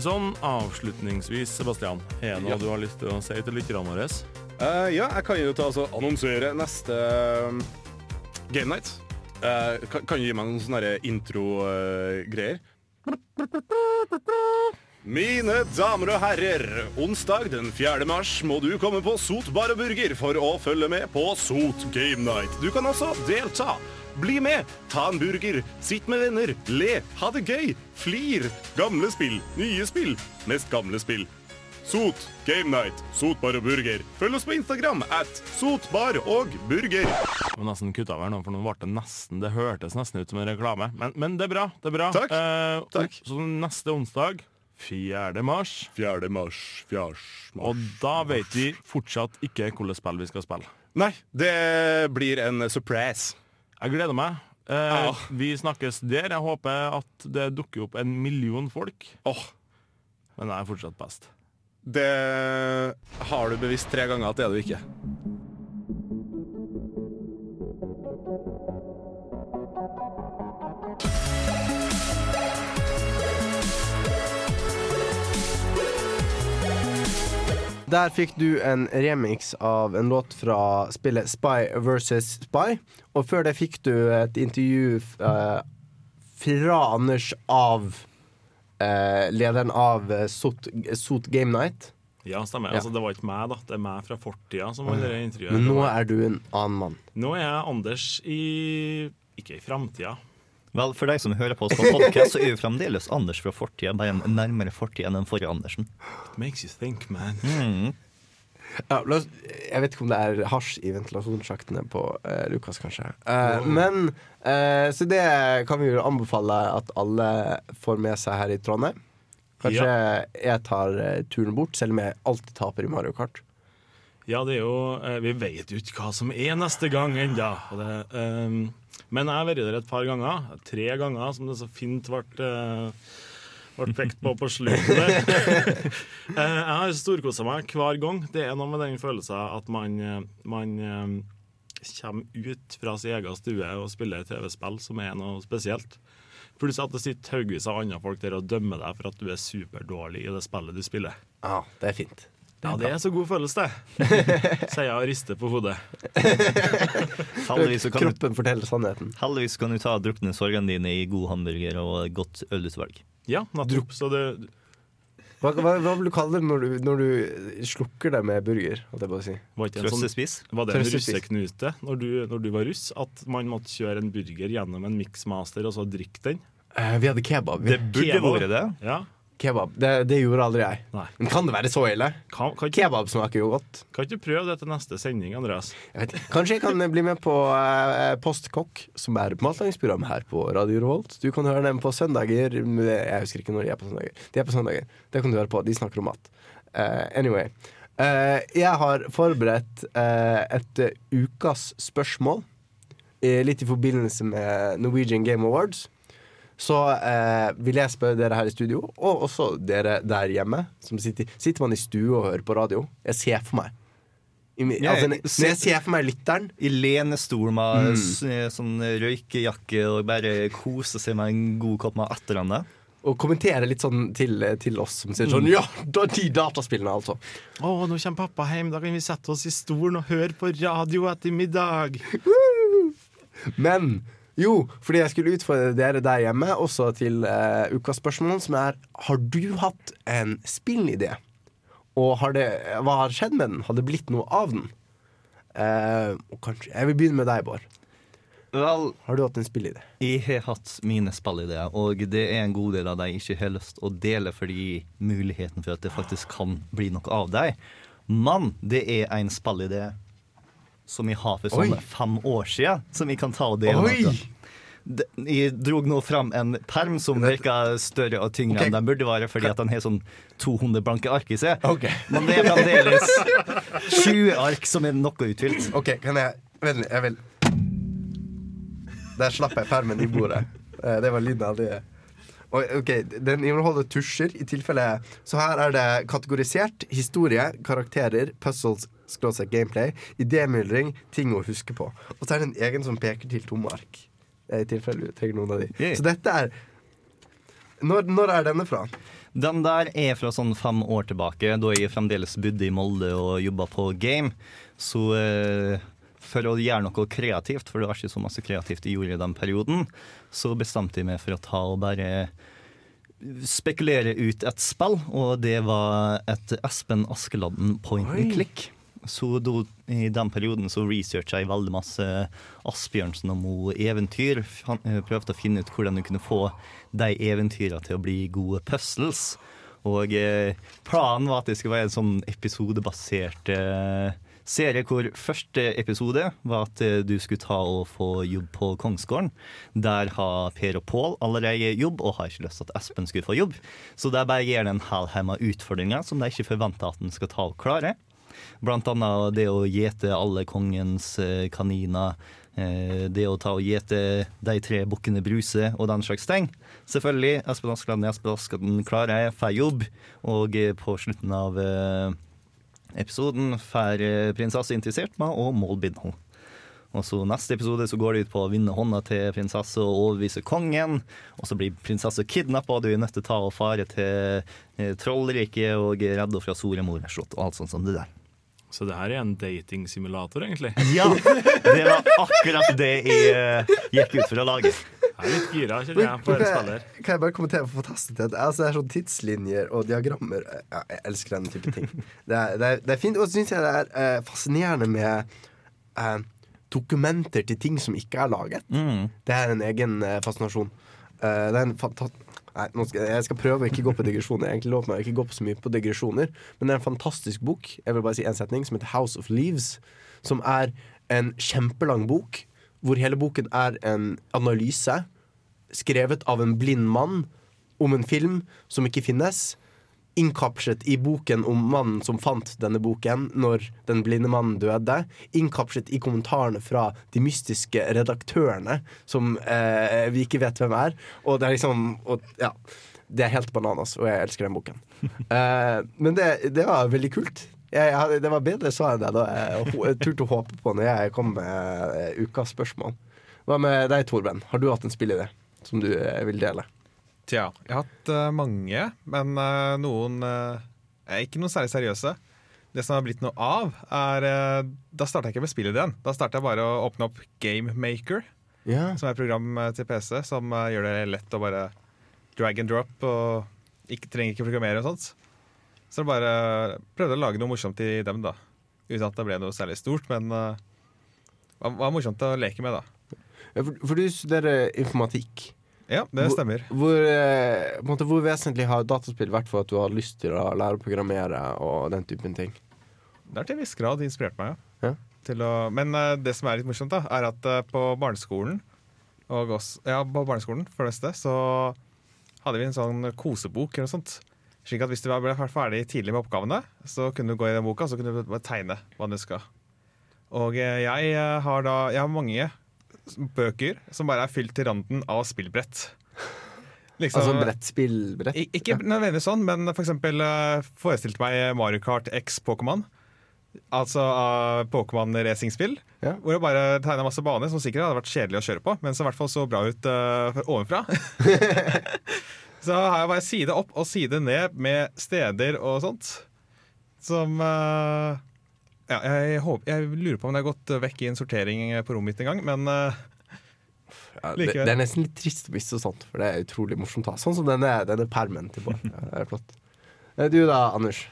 Sånn avslutningsvis, Sebastian, er det noe Ja. du har lyst til å si til lytterne våre? Uh, ja, jeg kan jo ta altså annonsere neste um, Game Night. Eh, kan, kan du gi meg noen sånne intro-greier? Mine damer og herrer, onsdag den 4. mars må du komme på Sot bar og burger for å følge med på Sot Game Night. Du kan også delta. Bli med, ta en burger, sitt med venner, le, ha det gøy, flir. Gamle spill, nye spill, mest gamle spill. Sot Game Night, sotbar og burger. Følg oss på Instagram at sotbar og burger. Jeg må nesten kutte av her nå, for nå ble det nesten Det hørtes nesten ut som en reklame. Men, men det er bra. det er bra. Takk. Eh, Takk. Så neste onsdag, 4. mars, 4. mars, 4. mars. og da vet vi fortsatt ikke hvilket spill vi skal spille. Nei, det blir en surprise. Jeg gleder meg. Eh, Ja. Vi snakkes der. Jeg håper at det dukker opp en million folk. Åh, Men jeg er fortsatt best. Det har du bevisst tre ganger at det er du ikke. Der fikk du en remix av en låt fra spillet Spy versus Spy. Og før det fikk du et intervju eh, fra Anders av eh, lederen av eh, Sot, Sot Game Night. Ja, stemmer. Ja. Altså, det var ikke meg, da. Det er meg fra fortida som holder det intervjuet. Men nå er du en annen mann. nå er jeg Anders i Ikke i framtida. Vel, For deg som hører på oss på podcast, så er jo fremdeles Anders fra fortida bare en nærmere fortid enn den forrige Andersen. Makes you think, man. Ja, oss, jeg vet ikke om det er hasj i ventilasjonssjaktene på eh, Lukas, kanskje. Eh, Men eh, Så det kan vi jo anbefale at alle får med seg her i Trondheim. Kanskje jeg tar eh, turen bort, selv om jeg alltid taper i Mario Kart. Ja, det er jo eh, Vi vet jo ikke hva som er neste gang ennå. Um, men jeg har vært der et par ganger. Tre ganger, som det så fint ble eh, ble pekt på på slutten der. Eh, jeg har storkosa meg hver gang. Det er noe med den følelsen at man, eh, man eh, kommer ut fra sin egen stue og spiller TV-spill som er noe spesielt. Pluss at det sitter haugevis av andre folk der og dømmer deg for at du er superdårlig i det spillet du spiller. Ja, det er fint. Ja, det er så god følelse, det. Sier jeg og rister på hodet. Heldigvis kan Kroppen forteller sannheten. heldigvis kan du ta drukne sorgene dine i god hamburger og godt ølutvalg. Ja, nettopp. Så det, Hva, hva, hva vil du kalle det når du, når du slukker deg med burger? Holdt jeg på å si. var ikke en sånn Trøstespis. Var det en russeknute når du, når du var russ, at man måtte kjøre en burger gjennom en mixmaster og så drikke den? Uh, vi hadde kebab. Vi, Det burde Kebab. vært det. Ja. Kebab. Det, det gjorde aldri jeg. Nei. Men kan det være så ille? Kan, kan, ikke, Kebab smaker jo godt. kan ikke du prøve det til neste sending, Andreas? Jeg vet, ikke. kanskje jeg kan bli med på eh, Postkokk, som er matlagingsprogram her på Radio Revolt. Du kan høre dem på søndager. Jeg husker ikke når de er på søndager. De er på søndager. Det kan du høre på. De snakker om mat. Eh, anyway. Eh, jeg har forberedt eh, et eh, ukas spørsmål, eh, litt i forbindelse med Norwegian Game Awards. Så eh, vil jeg spørre dere her i studio, og også dere der hjemme. Som sitter, sitter man i stue og hører på radio? Jeg ser for meg I, Ja, altså, Når jeg ser for meg lytteren I lenestol med Mm. sånn røykejakke og bare kose seg med en god kopp med et eller annet. og kommentere litt sånn til, til oss som sier sånn Ja, da, de dataspillene, altså. Å, nå kommer pappa hjem, da kan vi sette oss i stolen og høre på radio etter middag. Men jo, fordi jeg skulle utfordre dere der hjemme også til uh, ukas spørsmål, som er Har du hatt en spillidé? Og har det, hva har skjedd med den? Har det blitt noe av den? Uh, og kanskje, Jeg vil begynne med deg, Bård. Vel, Har du hatt en spillidé? jeg har hatt mine spillideer, og det er en god del av dem jeg ikke har lyst å dele fordi muligheten for at det faktisk kan bli noe av dem. Men det er en spillidé som jeg har for sånn fem år siden, som jeg kan ta og dele. Med dere. Jeg drog nå fram en perm som virka større og tyngre okay. enn den burde være, fordi at den har sånn 200 blanke ark i seg. Okay. Men det er fremdeles 20 ark som er noe utfylt. Ok, kan jeg Vent jeg vil Der slapp jeg permen i bordet. Eh, Det var lyden av det. Ok, Den inneholder tusjer, i tilfelle Så her er det kategorisert historie, karakterer, puzzles, gameplay, idémyldring, ting å huske på. Og så er det en egen som peker til tomme ark. eh, I tilfelle du trenger noen av de. Yeah. Så dette er når, når er denne fra? Den der er fra sånn fem år tilbake, da jeg fremdeles bodde i Molde og jobba på game. Så eh, for å gjøre noe kreativt, for det var ikke så masse kreativt jeg gjorde i den perioden, så bestemte jeg meg for å ta og bare spekulere ut et spill, og det var et Espen Askeladden point and click. Så da, i den perioden så researcha jeg veldig masse Asbjørnsen og Moe-eventyr. Eh, Prøvde å finne ut hvordan du kunne få de eventyrene til å bli gode puzzles. Og eh, planen var at det skulle være en sånn episodebasert eh, serie hvor første episode var at du skulle ta og få jobb på Kongsgården. Der har Per og Pål allerede jobb, og har ikke lyst til at Espen skulle få jobb. Så der bare gir det en halvhemma utfordringer som de ikke forventer at han skal ta og klare. Blant annet det å gjete alle kongens eh, kaniner. eh, Det å ta og gjete de tre bukkene Bruse og den slags ting. Selvfølgelig. Espen Askeladden Espen Askeladden klarer får jobb, og eh, på slutten av episoden får prinsesse interessert med å målbinde henne. Og så Neste episode så går det ut på å vinne hånda til prinsesse og overbevise kongen. Og så blir prinsessa kidnappa, og du er nødt til å ta og fare til trollriket og redde henne fra Soria Moria slott og alt sånt som det der. Så det her er en datingsimulator, egentlig. Ja! Det var akkurat det jeg uh, gikk ut for å lage. Jeg er litt gira, kjenner jeg, på kan, jeg, kan jeg bare kommentere på fantastisk altså, Det er sånn tidslinjer og diagrammer. Ja, jeg elsker den type ting. Det er, det er, det er fint. Og så syns jeg det er uh, fascinerende med uh, dokumenter til ting som ikke er laget. Mm. Det er en egen eh, fascinasjon. Eh, det er en fanta Nei, skal, jeg skal prøve å ikke gå på digresjoner. Jeg egentlig lover meg å ikke gå på så mye på digresjoner. Men det er en fantastisk bok Jeg vil bare si en setning som heter House of Leaves. Som er en kjempelang bok, hvor hele boken er en analyse skrevet av en blind mann om en film som ikke finnes. Innkapslet i boken om mannen som fant denne boken når den blinde mannen døde. Innkapslet i kommentarene fra de mystiske redaktørene som eh, vi ikke vet hvem er. Og det er liksom og, Ja. Det er helt bananas, og jeg elsker den boken. Eh, men det, det var veldig kult. Jeg, jeg, det var bedre svar enn det da jeg, jeg turte å håpe på når jeg kom med eh, ukas spørsmål. Hva med deg, Torben? Har du hatt en spillidé som du eh, vil dele? Tja, jeg har hatt uh, mange, men uh, noen er ikke noe særlig seriøse. Det som har blitt noe av, er Da starta jeg ikke med spillideen. Da starta jeg bare å åpne opp GameMaker, yeah. som er et program til PC som gjør det lett å bare drag and drop og ikke, trenger ikke programmere og sånt. Så jeg bare prøvde å lage noe morsomt i dem, da. Uten at det ble noe særlig stort, men det var, morsomt å leke med, da. For, for du studerer informatikk. Ja, det stemmer. Hvor, hvor, måte, hvor vesentlig har dataspill vært for at du har lyst til å lære å programmere og den typen ting? Det har til en viss grad inspirert meg, Ja. Å, men eh, det som er litt morsomt, da, er at eh, på barneskolen og også, Ja, på barneskolen for det meste, så hadde vi en sånn kosebok eller noe sånt. Slik at hvis du ble ferdig tidlig med oppgavene, så kunne du gå i den boka så kunne du tegne hva du skal. Og eh, jeg eh, har da Jeg har mange bøker som bare er fylt til randen av spillbrett. Liksom, Altså brettspillbrett? spillbrett? Ikke nødvendigvis sånn, men for eksempel uh, forestilte meg Mario Kart X Pokémon. Altså uh, Pokémon racingspill. Ja. Hvor jeg bare tegna masse baner som sikkert hadde vært kjedelig å kjøre på, men som i hvert fall så bra ut uh, ovenfra. så har jeg bare side opp og side ned med steder og sånt. Som uh, Ja, jeg, håper, jeg lurer på om det har gått vekk i en sortering på rommet mitt en gang, men uh, Ja, det, det er nesten litt trist å miste sånt, for det er utrolig morsomt. da Sånn som denne, denne permen til Bård. Ja, det er flott. Eh, Du da, Anders?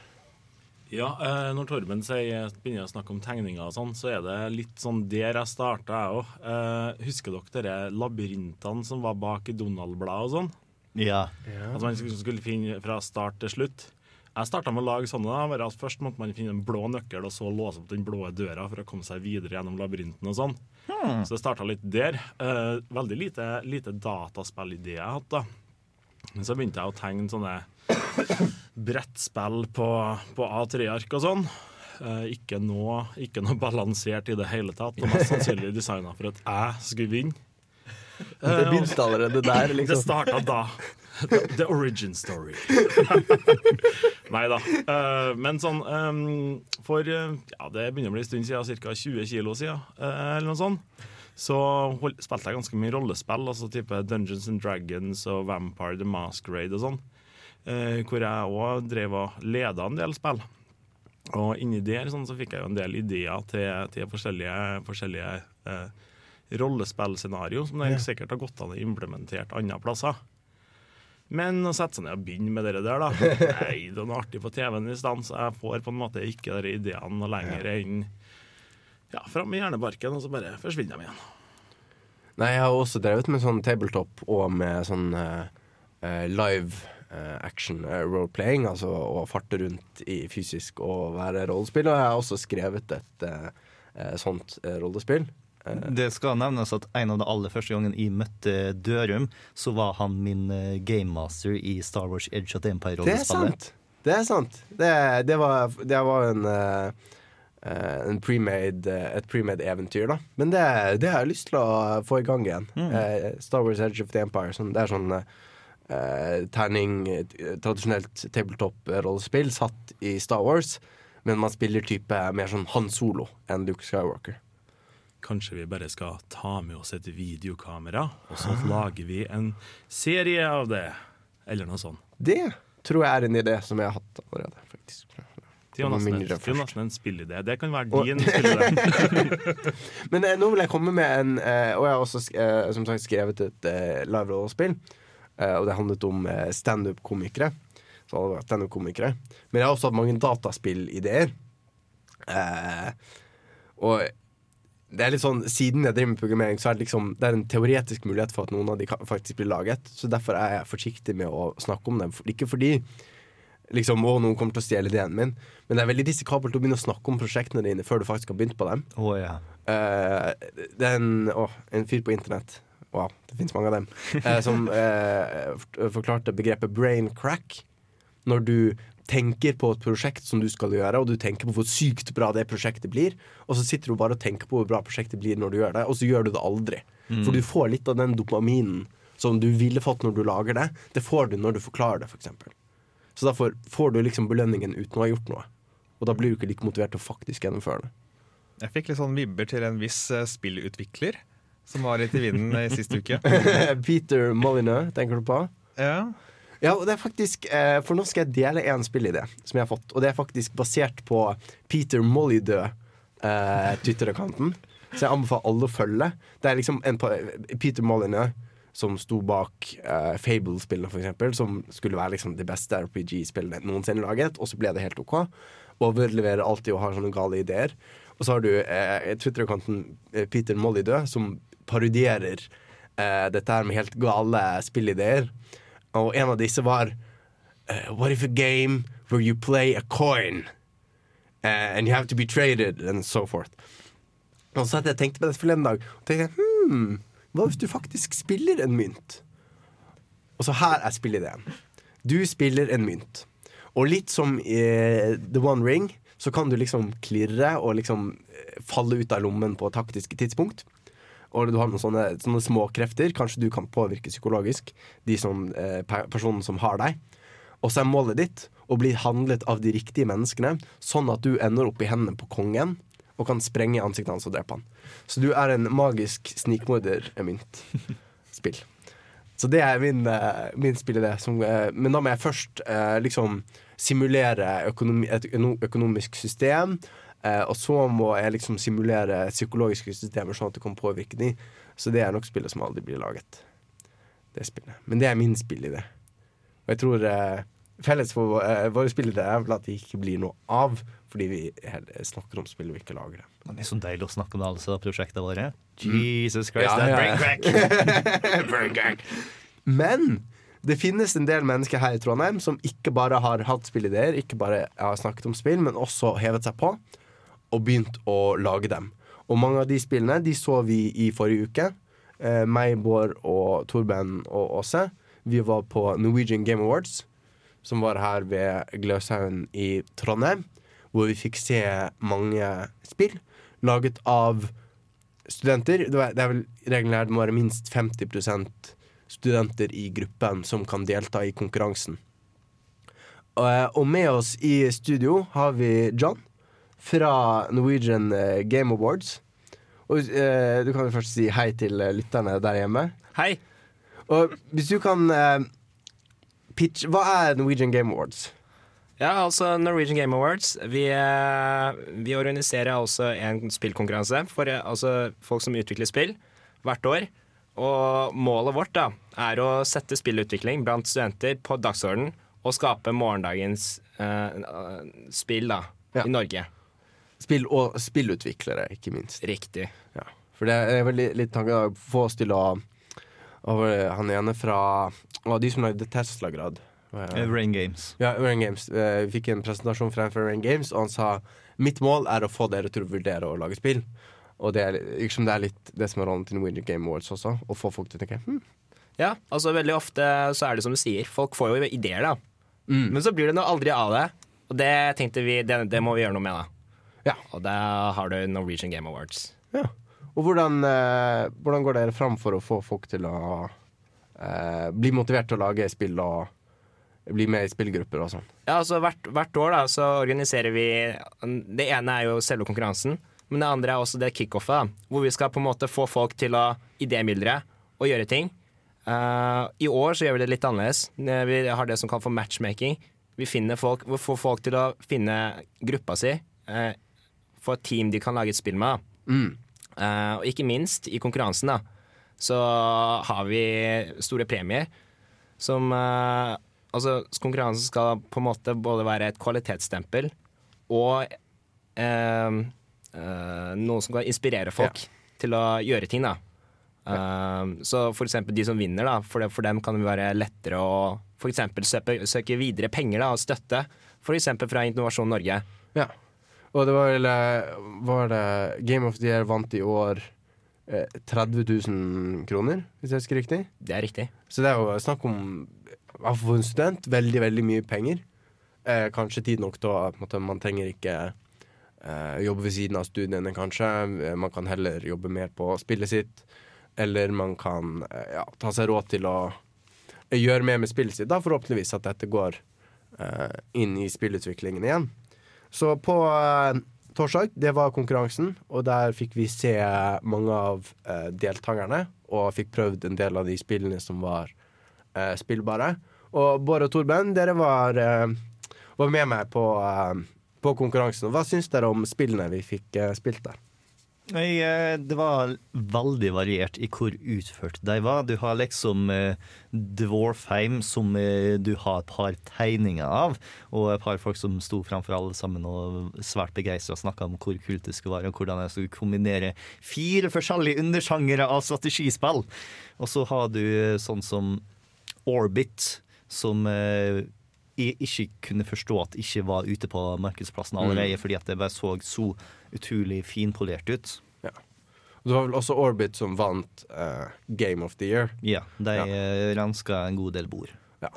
Ja, eh, når Torben sier, begynner å snakke om tegninger og sånn, så er det litt sånn der jeg starta, jeg òg. Eh, husker dere de labyrintene som var bak i Donald-bladet og sånn? Ja. At man skulle skulle finne fra start til slutt. Jeg starta med å lage sånne. bare at Først måtte man finne en blå nøkkel og så låse opp den blå døra for å komme seg videre gjennom labyrinten og sånn. Så det starta litt der. Uh, veldig lite, lite dataspillidé jeg hatt, da. Men så begynte jeg å tegne sånne brettspill på, på A3-ark og sånn. Uh, ikke, noe, ikke noe balansert i det hele tatt. Og mest sannsynlig designa for at jeg skulle vinne. Det begynte allerede der, Liksom. Det starta da. The, the origin story. Nei da. Uh, men sånn um, For uh, ja, det begynner å bli en stund siden, ca. 20 kilo siden, uh, eller noe sånt. Så hold, spilte jeg ganske mye rollespill, altså type Dungeons and Dragons og Vampire the Masquerade og sånn. hvor jeg òg drev og leda en del spill. Og inni der sånn, så fikk jeg jo en del ideer til, til forskjellige, forskjellige rollespillscenario som det sikkert har gått an å implementere andre plasser. Men å sette seg ned og begynne med det der, da Nei, det er noe artig på TV-en i stedet, så jeg får på en måte ikke de ideene lenger enn ja, fram i hjernebarken, og så bare forsvinner de igjen. Nei, jeg har også drevet med sånn tabletop og med sånn eh, live uh, action uh, role-playing, altså å farte rundt i fysisk og være rollespill. Og jeg har også skrevet et sånt rollespill. Eh, Det skal nevnes at en av de aller første gangene jeg møtte Dørum, så var han min eh, gamemaster i Star Wars Edge of the det er sant! Det er sant. Det, det, var, det var en eh, en pre-made, eh, et premade eventyr, da. Men det, det har jeg lyst til å få i gang igjen. Eh, Star Wars Edge of the Empire. Sånn, det er sånn terning, tradisjonelt tabletop-rollespill satt i Star Wars. Men man spiller type mer sånn Han Solo enn Luke Skywalker. Kanskje vi bare skal ta med oss et videokamera, og så lager vi en serie av det. Eller noe sånt. Det tror jeg er en idé som jeg har hatt allerede, faktisk. Det er jo nesten, en- spillidé. Det kan være Og- din spillidé. Men eh, nå vil jeg komme med en eh, Og jeg har også eh, som sagt skrevet et eh, live-rollespill. Eh, og det handlet om eh, standup-komikere. Så alle var standup-komikere. Men jeg har også hatt mange dataspillideer. Eh, og det er litt sånn Siden jeg driver med programmering, så er det liksom Det er en teoretisk mulighet for at noen av de faktisk blir laget. Så derfor er jeg forsiktig med å snakke om dem. Ikke fordi liksom, å, noen kommer til å stjele ideen min, men det er veldig risikabelt å begynne å snakke om prosjektene dine før du faktisk har begynt på dem. Å, ja. uh, det er en, å, en fyr på internett Wow, det finnes mange av dem. Uh, som uh, forklarte begrepet brain crack. Når du tenker på et prosjekt som du skal gjøre, og du tenker på hvor sykt bra det prosjektet blir, og så sitter du bare og tenker på hvor bra prosjektet blir når du gjør det, og så gjør du det aldri. For du får litt av den dopaminen som du ville fått når du lager det. Det får du når du forklarer det, f.eks. Så derfor får du liksom belønningen uten å ha gjort noe. Og da blir du ikke like motivert til å faktisk gjennomføre det. Jeg fikk litt sånn vibber til en viss eh, spillutvikler som var litt i vinden i siste uke. Peter Molyneux, tenker du på? Ja. Ja, og det er faktisk eh, For nå skal jeg dele en spillidé som jeg har fått. Og det er faktisk basert på Peter Molyneux eh, Twitter-accounten. Så jeg anbefaler alle å følge. Det er liksom en Peter Molyneux som sto bak eh, Fable-spillene, eksempel. Som skulle være liksom det beste RPG-spillet noensinne laget. Og så ble det helt OK. Overleverer alltid og har sånne gale ideer. Og så har du eh, Twitter-accounten eh, Peter Molydø som parodierer eh, dette her med helt gale spillideer. Og en av disse var uh, What if a game where you play a coin uh, and you have to be traded and so forth. Og så hadde jeg tenkt på det forleden dag. Og tenkte hmm, Hva hvis du faktisk spiller en mynt? Og så her er spillideen. Du spiller en mynt. Og litt som i The One Ring, så kan du liksom klirre og liksom eh, falle ut av lommen på taktiske tidspunkt. Og du har noen sånne, sånne småkrefter. Kanskje du kan påvirke psykologisk de som, eh, personen som har deg. Og så er målet ditt å bli handlet av de riktige menneskene, sånn at du ender opp i hendene på kongen og kan sprenge ansiktet hans og drepe han. Så du er en magisk snikmorder-mynt-spill. Så det er min, eh, min spillidé. Som, eh, men da må jeg først eh, liksom simulere økonomi, et økonomisk system. Eh, og så må jeg liksom simulere psykologiske systemer, sånn at det kan påvirke de. Så det er nok spillet som aldri blir laget. Det spillet. Men det er min spillidé. Og jeg tror eh, felles for eh, våre spillere er vel at det ikke blir noe av, fordi vi snakker om spill og ikke lager det. Det er så deilig å snakke om alle disse prosjektene våre. Jesus Christ, Ja, that ja, brain crack! Men det finnes en del mennesker her i Trondheim som ikke bare har hatt spillideer, ikke bare har snakket om spill, men også hevet seg på og begynt å lage dem. Og mange av de spillene de så vi i forrige uke. Eh, meg, Bård og Torben og Åse. Vi var på Norwegian Game Awards, som var her ved Gløshaugen i Trondheim. Hvor vi fikk se mange spill laget av studenter. Det er, vel regelen her det må være minst 50% studenter i gruppen som kan delta i konkurransen. Eh, og med oss i studio har vi John fra Norwegian eh, Game Awards. Og eh, Du kan jo først si hei til eh, lytterne der hjemme. Hei. Og hvis du kan eh, pitch Hva er Norwegian Game Awards? Ja, altså Norwegian Game Awards. Vi, eh, vi organiserer også en spillkonkurranse for altså folk som utvikler spill, hvert år. Og målet vårt da er å sette spillutvikling blant studenter på dagsordenen og skape morgendagens eh, spill da, Ja. i Norge. Spill og spillutviklere, ikke minst. Riktig. Ja. For det er vel litt, tanken å få oss til å over Han ene fra å, De som lagde Tesla-grad. Eh, Rain Games. Ja, Rain Games. Eh, Vi fikk en presentasjon fra Rain Games, og han sa mitt mål er å få dere til å vurdere å lage spill. Og det er, liksom det er litt det som er rollen til Norwegian Game Awards også. Å få folk til å tenke hm, Ja, altså veldig ofte så er det som du sier, folk får jo ideer da. Mm. Men så blir det noe aldri av det. Og det tenkte vi, det, det må vi gjøre noe med da. Ja. Og da har du Norwegian Game Awards. Ja. Og hvordan, eh, hvordan går dere fram for å få folk til å eh, bli motivert til å lage spill og bli med i spillgrupper og sånn? Ja, altså hvert, hvert år da, så organiserer vi Det ene er jo selve konkurransen, men det andre er også det kickoffet. Hvor vi skal på en måte få folk til å idémyldre og gjøre ting. Uh, I år så gjør vi det litt annerledes. Eh, Vi har det som kalles for matchmaking. Vi finner folk, vi får folk til å finne gruppa si, uh, få et team de kan lage et spill med. Mm. Uh, og ikke minst i konkurransen da så har vi store premier som uh, Altså, konkurransen skal på en måte både være et kvalitetsstempel og uh, noe som kan inspirere folk til å gjøre ting, da. Ja. så for eksempel de som vinner, da, for, for dem kan det være lettere å for eksempel søke, søke videre penger da, og støtte, for eksempel fra Innovasjon Norge. Ja. Og det var eh, var det Game of the Year vant i år eh, 30 000 kroner, hvis jeg husker riktig. Det er riktig. Så det er jo snakk om, for en student, veldig, veldig mye penger. Eh, kanskje tid nok til at måte, Man trenger ikke eh, jobbe ved siden av studiene, kanskje. Eh, Man kan heller jobbe mer på spillet sitt. Eller man kan eh, ja, ta seg råd til å gjøre mer med spillet sitt. Da forhåpentligvis at dette går inn i spillutviklingen igjen. Så på eh, torsdag, det var konkurransen, og der fikk vi se mange av eh, deltakerne. Og fikk prøvd en del av de spillene som var eh, spillbare. Og Bård og Torben, dere var, var med meg på, på konkurransen. Hva syns dere om spillene vi fikk spilt der? Nei, eh, det var veldig variert i hvor utført de var. Du har liksom eh, Dwarfheim, som eh, du har et par tegninger av, og et par folk som sto framfor alle sammen og svært begeistra snakka om hvor kult det skulle være, og hvordan jeg skulle kombinere fire forskjellige undersjangere av strategispill. Og så har du eh, sånn som Orbit, som eh, jeg ikke kunne forstå at ikke var ute på markedsplassen allerede, fordi at det bare så så utrolig finpolert ut. Og Det var vel også Orbit som vant uh, Game of the Year. Ja, de Ja. ja. renska en god del bord. Ja,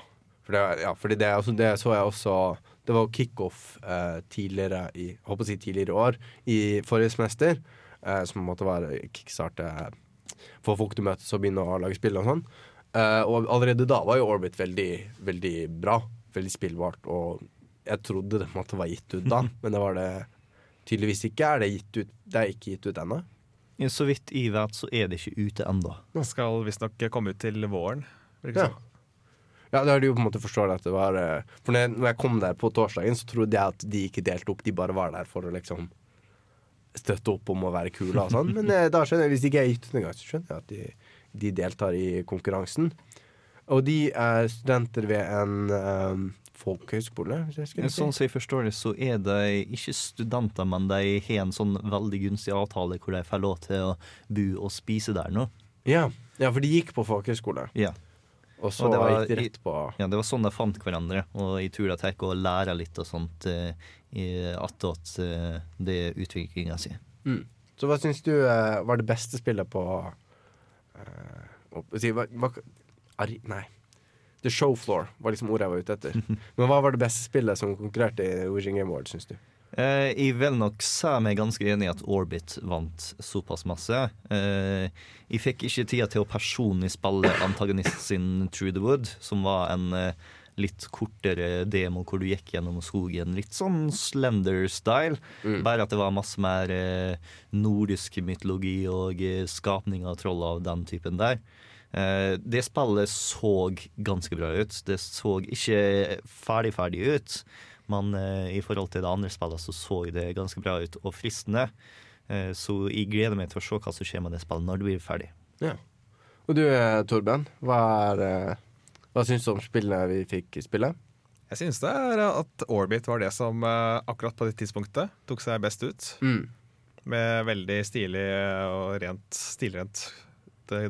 for det, ja, fordi det, altså, det så jeg også Det var kickoff uh, tidligere i jeg håper å si tidligere år, i forrige semester. uh, som måtte være kickstarte for folk til møtes og begynne å lage spill og sånn. Uh, og allerede da var jo Orbit veldig, veldig bra. Veldig spillbart. Og jeg trodde det måtte være gitt ut da, men det var det tydeligvis ikke. Er det gitt ut? Det er ikke gitt ut ennå? Så vidt i vet, så er det ikke ute ennå. Skal visstnok komme ut til våren. Ja. Ja, da har de jo på en måte forstått at det var eh, For når jeg, kom der på torsdagen, så trodde jeg at de ikke delte opp, de bare var der for å liksom støtte opp om å være kule og sånn. Men eh, da skjønner jeg, hvis de ikke er gitt ut engang, så skjønner jeg at de, de deltar i konkurransen. Og de er studenter ved en um, folkehøyskole, skulle si. Sånn som jeg forstår det, så er de ikke studenter, men de har en sånn veldig gunstig avtale hvor de får lov til å bo og spise der nå. Ja. ja, for de gikk på folkehøyskole, Ja. og så Og det var gikk de rett på ja, det var sånn de fant hverandre, og jeg tror jeg gikk og lærer litt og sånt eh, i- attåt eh, det utviklinga si. mm. Så hva syns du eh, var det beste spillet på eh, hva, hva, Ari, Nei. The Show Floor var liksom ordet jeg var ute etter. Men hva var det beste spillet som konkurrerte i Wishing Game Award, syns du? Eh, jeg vil nok si meg ganske enig i at Orbit vant såpass masse. Eh, jeg fikk ikke tida til å personlig spille antagonist sin True the Wood, som var en eh, litt kortere demo hvor du gikk gjennom skogen. Litt sånn Slender-style. Bare at det var masse mer eh, nordisk mytologi og eh, skapning av troll av den typen der. Eh, det spillet så ganske bra ut. Det så ikke ferdig-ferdig ut, men eh, i forhold til det andre spillet så så det ganske bra ut og fristende. Eh, så jeg gleder meg til å se hva som skjer med det spillet når det blir ferdig. Ja. Og du Torben, hva, er, hva syns du om spillene vi fikk spille? Jeg synes det er at Orbit var det som akkurat på det tidspunktet tok seg best ut. Mm. Med veldig stilig og rent, stilrent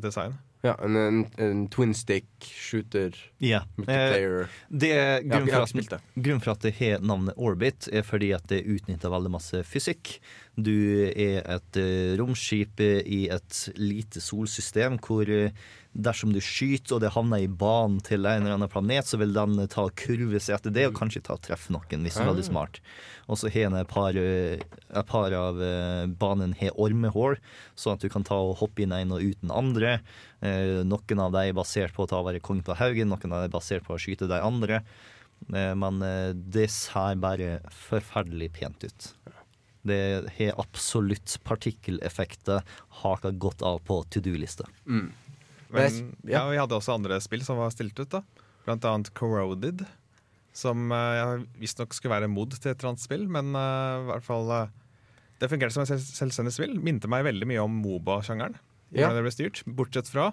design. Ja, en, en, en twin stick shooter Ja. Eh, multiplayer. det, jeg grunnen, for at, grunnen for at det har navnet Orbit, er fordi at det utnytter veldig masse fysikk. Du er et eh, romskip i et lite solsystem hvor eh, dersom du skyter og det havner i banen til en eller annen planet, så vil den ta kurve seg etter det og kanskje ta noen, hvis du er veldig smart. Og så har den et par, eh, et par av eh, banen har ormehull, sånn at du kan ta og hoppe inn en og ut den andre. Eh, Noen av dem er basert på å ta være konge på haugen, noen av dem er basert på å skyte de andre. Eh, Men eh, det ser bare forferdelig pent ut. Det har absolutt partikkeleffekter haka godt av på to do-lista. Mm. Men- ja, vi hadde også andre spill som var stilt ut. da Blant annet Corroded. Som uh, ja, visstnok skulle være mod til et eller annet spill, men uh, i hvert fall uh, Det fungerte som et selv selvstendig spill. Minte meg veldig mye om Moba-sjangeren. Ja. det ble styrt Bortsett fra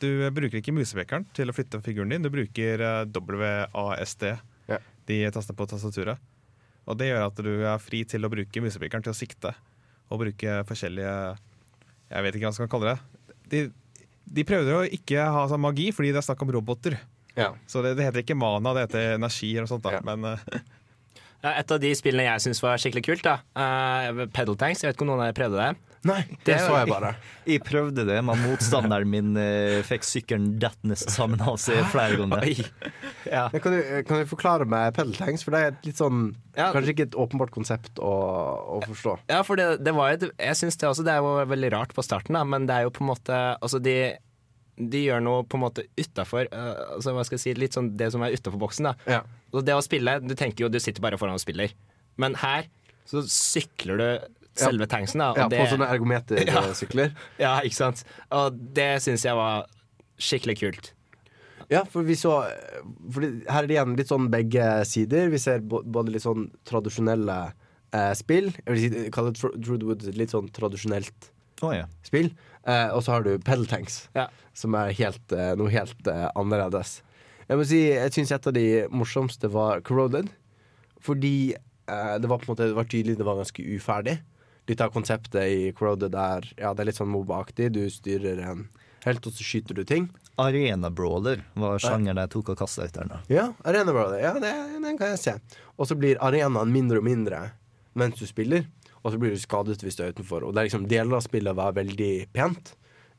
du bruker ikke musepekeren til å flytte figuren din. Du bruker uh, WASD, Ja. de tastene på tastaturet. Og det gjør at du er fri til å bruke musepikeren til å sikte. Og bruke forskjellige Jeg vet ikke hva man skal kalle det. De, de prøvde å ikke ha sånn magi, fordi det er snakk om roboter. Ja. Så det, det heter ikke mana, det heter energi eller sånt. da Ja. Men uh, Et av de spillene jeg syns var skikkelig kult, da uh, Pedal Tanks. Jeg vet ikke om noen av dere prøvde det? Nei, det så jeg bare. Jeg prøvde det, men motstanderen min eh, fikk sykkelen dettende sammen av seg flere ganger. Ja. Men kan, du, kan du forklare meg pedaltanks. For det er litt sånn Ja. Kanskje ikke et åpenbart konsept å, å forstå. Ja, for det, det var et- Jeg syns det også det er jo veldig rart på starten, da, men det er jo på en måte Altså, de, de gjør noe på en måte utafor altså, Hva skal jeg si, litt sånn det som er utafor boksen, da. Ja. Og det å spille, du tenker jo du sitter bare foran og spiller. Men her så sykler du selve tanksen, da. Og Ja, det, på sånne ergometersykler. ja, ikke sant? Og det syns jeg var skikkelig kult. Ja, for vi så for Her er det igjen litt sånn begge sider. Vi ser både litt sånn tradisjonelle eh, spill. Jeg vil si, kalle det Trudewood litt sånn tradisjonelt oh, ja. spill. Eh, og så har du Pedal Tanks, Ja. som er helt, eh, noe helt eh, annerledes. Jeg må si, jeg syns et av de morsomste var Corroded. Fordi eh, det var på en måte Det var tydelig det var ganske uferdig. Litt av konseptet i Corroded er Ja, det er litt sånn Moba-aktig. Du styrer en helt, og så skyter du ting. Arena Brawler var sjangeren jeg tok etter. nå. Ja, Arena Brawler. Ja, det, den kan jeg se. Og så blir arenaen mindre og mindre mens du spiller, og så blir du skadet hvis du er utenfor. Og det er liksom deler av spillet var veldig pent.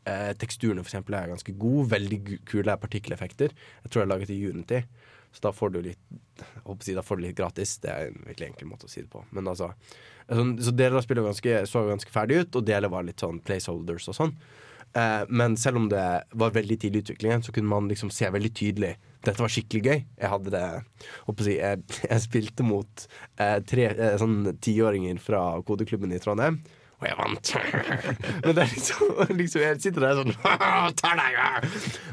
Eh, teksturene for eksempel er ganske gode. Veldig kule partikkeleffekter. Jeg tror jeg laget i Unity. Så da får du litt jeg håper å si, da får du litt gratis. Det er en virkelig enkel måte å si det på. Men altså altså, Så deler av spillet ganske, så ganske ferdig ut, og deler var litt sånn placeholders og sånn. Eh, men selv om det var veldig tidlig i utviklingen, så kunne man liksom se veldig tydelig dette var skikkelig gøy. Jeg hadde det håper si, jeg, jeg spilte mot eh, tre eh, sånn tiåringer fra kodeklubben i Trondheim. Og jeg vant! Men det er liksom, liksom Jeg sitter der sånn Tar deg! ja!»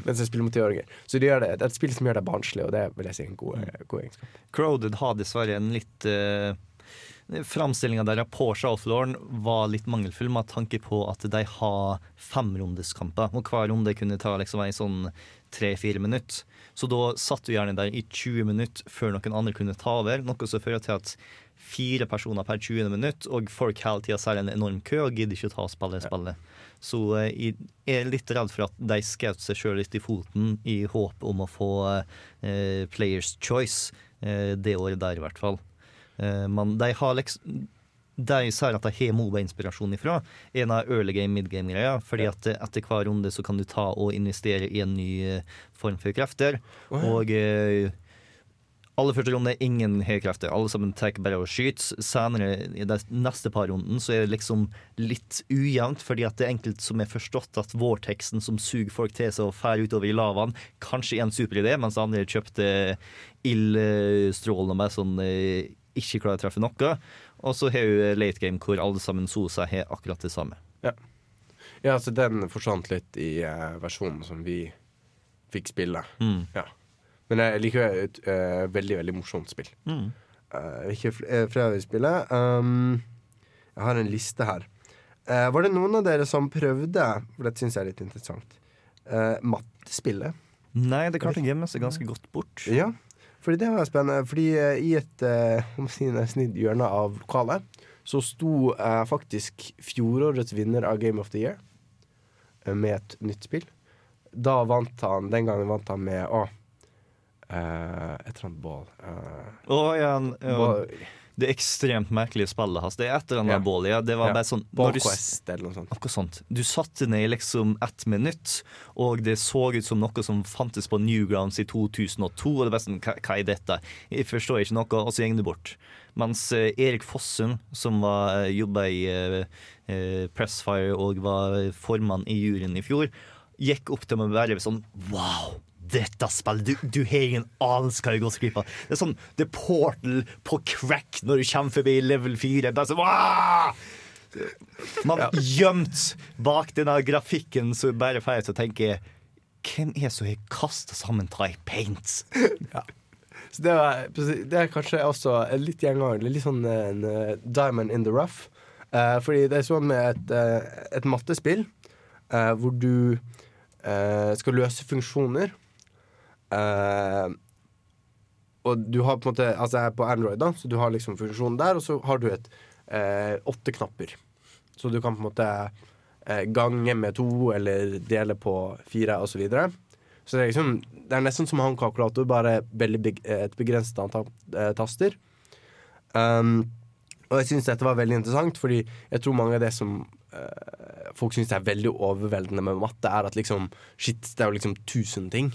Mens jeg spiller mot tiåringer. Så det, det er et spill som gjør deg barnslig, og det vil jeg si er en god, god egenskap. Crowded har dessverre en litt uh, Framstillinga deres på Shalflauren var litt mangelfull med tanke på at de har femrundeskamper, og hver runde kunne ta liksom en sånn tre-fire minutter. Så da satt du gjerne der i 20 minutter før noen andre kunne ta over, noe som fører til at fire personer per 20 minutt, og folk hele tida ser en enorm kø og gidder ikke å ta spillet. spille spillet. Så eh, jeg er litt redd for at de skjøt seg sjøl litt i foten i håp om å få eh, Players Choice eh, det året der, i hvert fall. Eh, men de har liksom de sier at de har Moba-inspirasjon ifra en av early game, mid game-greia. Fordi at etter hver runde så kan du ta og investere i en ny eh, form for krefter. Og eh, alle første runde ingen høykrefter. Alle sammen tar bare og skyter. Senere, i de neste par runden, så er det liksom litt ujevnt, fordi at det er enkelte som har forstått at vårteksten som suger folk til seg og fer utover i lavaen, kanskje er en superidé, mens andre kjøpte ildstrålende med sånn ikke klarer å treffe noe. Og så har du late game hvor alle sammen sosa har akkurat det samme. Ja, så den forsvant litt i uh, versjonen som vi fikk spille. Mm. Ja. Men jeg liker et uh, veldig, veldig morsomt spill. Mm. Uh, ikke fl eh, flere vil spille. Um, jeg har en liste her. Uh, var det noen av dere som prøvde, for dette syns jeg er litt interessant, uh, mattespillet? Nei, det klarte å gjemme seg ganske godt bort. Ja, fordi det var spennende. Fordi eh, i et uh, om si nesten hjørne av lokalet så sto eh, faktisk fjorårets vinner av Game of the Year eh, med et nytt spill. Da vant han Den gangen vant han med Å, eh, et eller annet ball. Uh, oh, ja, ball, det ekstremt merkelige spillet hans. Det er et eller annet Ja. bål, ja. Det var Ja. bare sånn når du eller noe sånt. Akkurat sånt. Du satte ned i liksom ett minutt, og det så ut som noe som fantes på Newgrounds i 2002. Og det var sånn, hva, hva er dette? Jeg forstår ikke noe, og så går det bort. Mens eh, Erik Fossum, som var, eh, jobba i eh, eh, Pressfire og var formann i juryen i fjor, gikk opp til meg og bare sånn Wow! Dette spillet, du, du har ingen anelse hva du går glipp av. Det er sånn The Portal på crack når du kommer forbi level 4. Bare sånn! Man gjemt bak denne grafikken så bare får deg til å tenke Hvem er som har kasta sammen Thai Paints? Så det, var, det er kanskje også litt gjenganger. Litt sånn en eh, diamond in the rough. Uh, fordi det er sånn med et, uh, et mattespill uh, hvor du skal løse funksjoner. Eh, og du har på en måte Altså jeg er på Android, da, så du har liksom funksjonen der, og så har du et uh, åtte knapper. Så du kan på en måte uh, gange med to, eller dele på fire, og så videre. Så det er, liksom, det er nesten som å ha en kalkulator, bare beg et begrenset antall taster. Um, og jeg syns dette var veldig interessant, fordi jeg tror mange av det som folk syns er veldig overveldende med matte, er at liksom Shit, det er jo liksom tusen ting.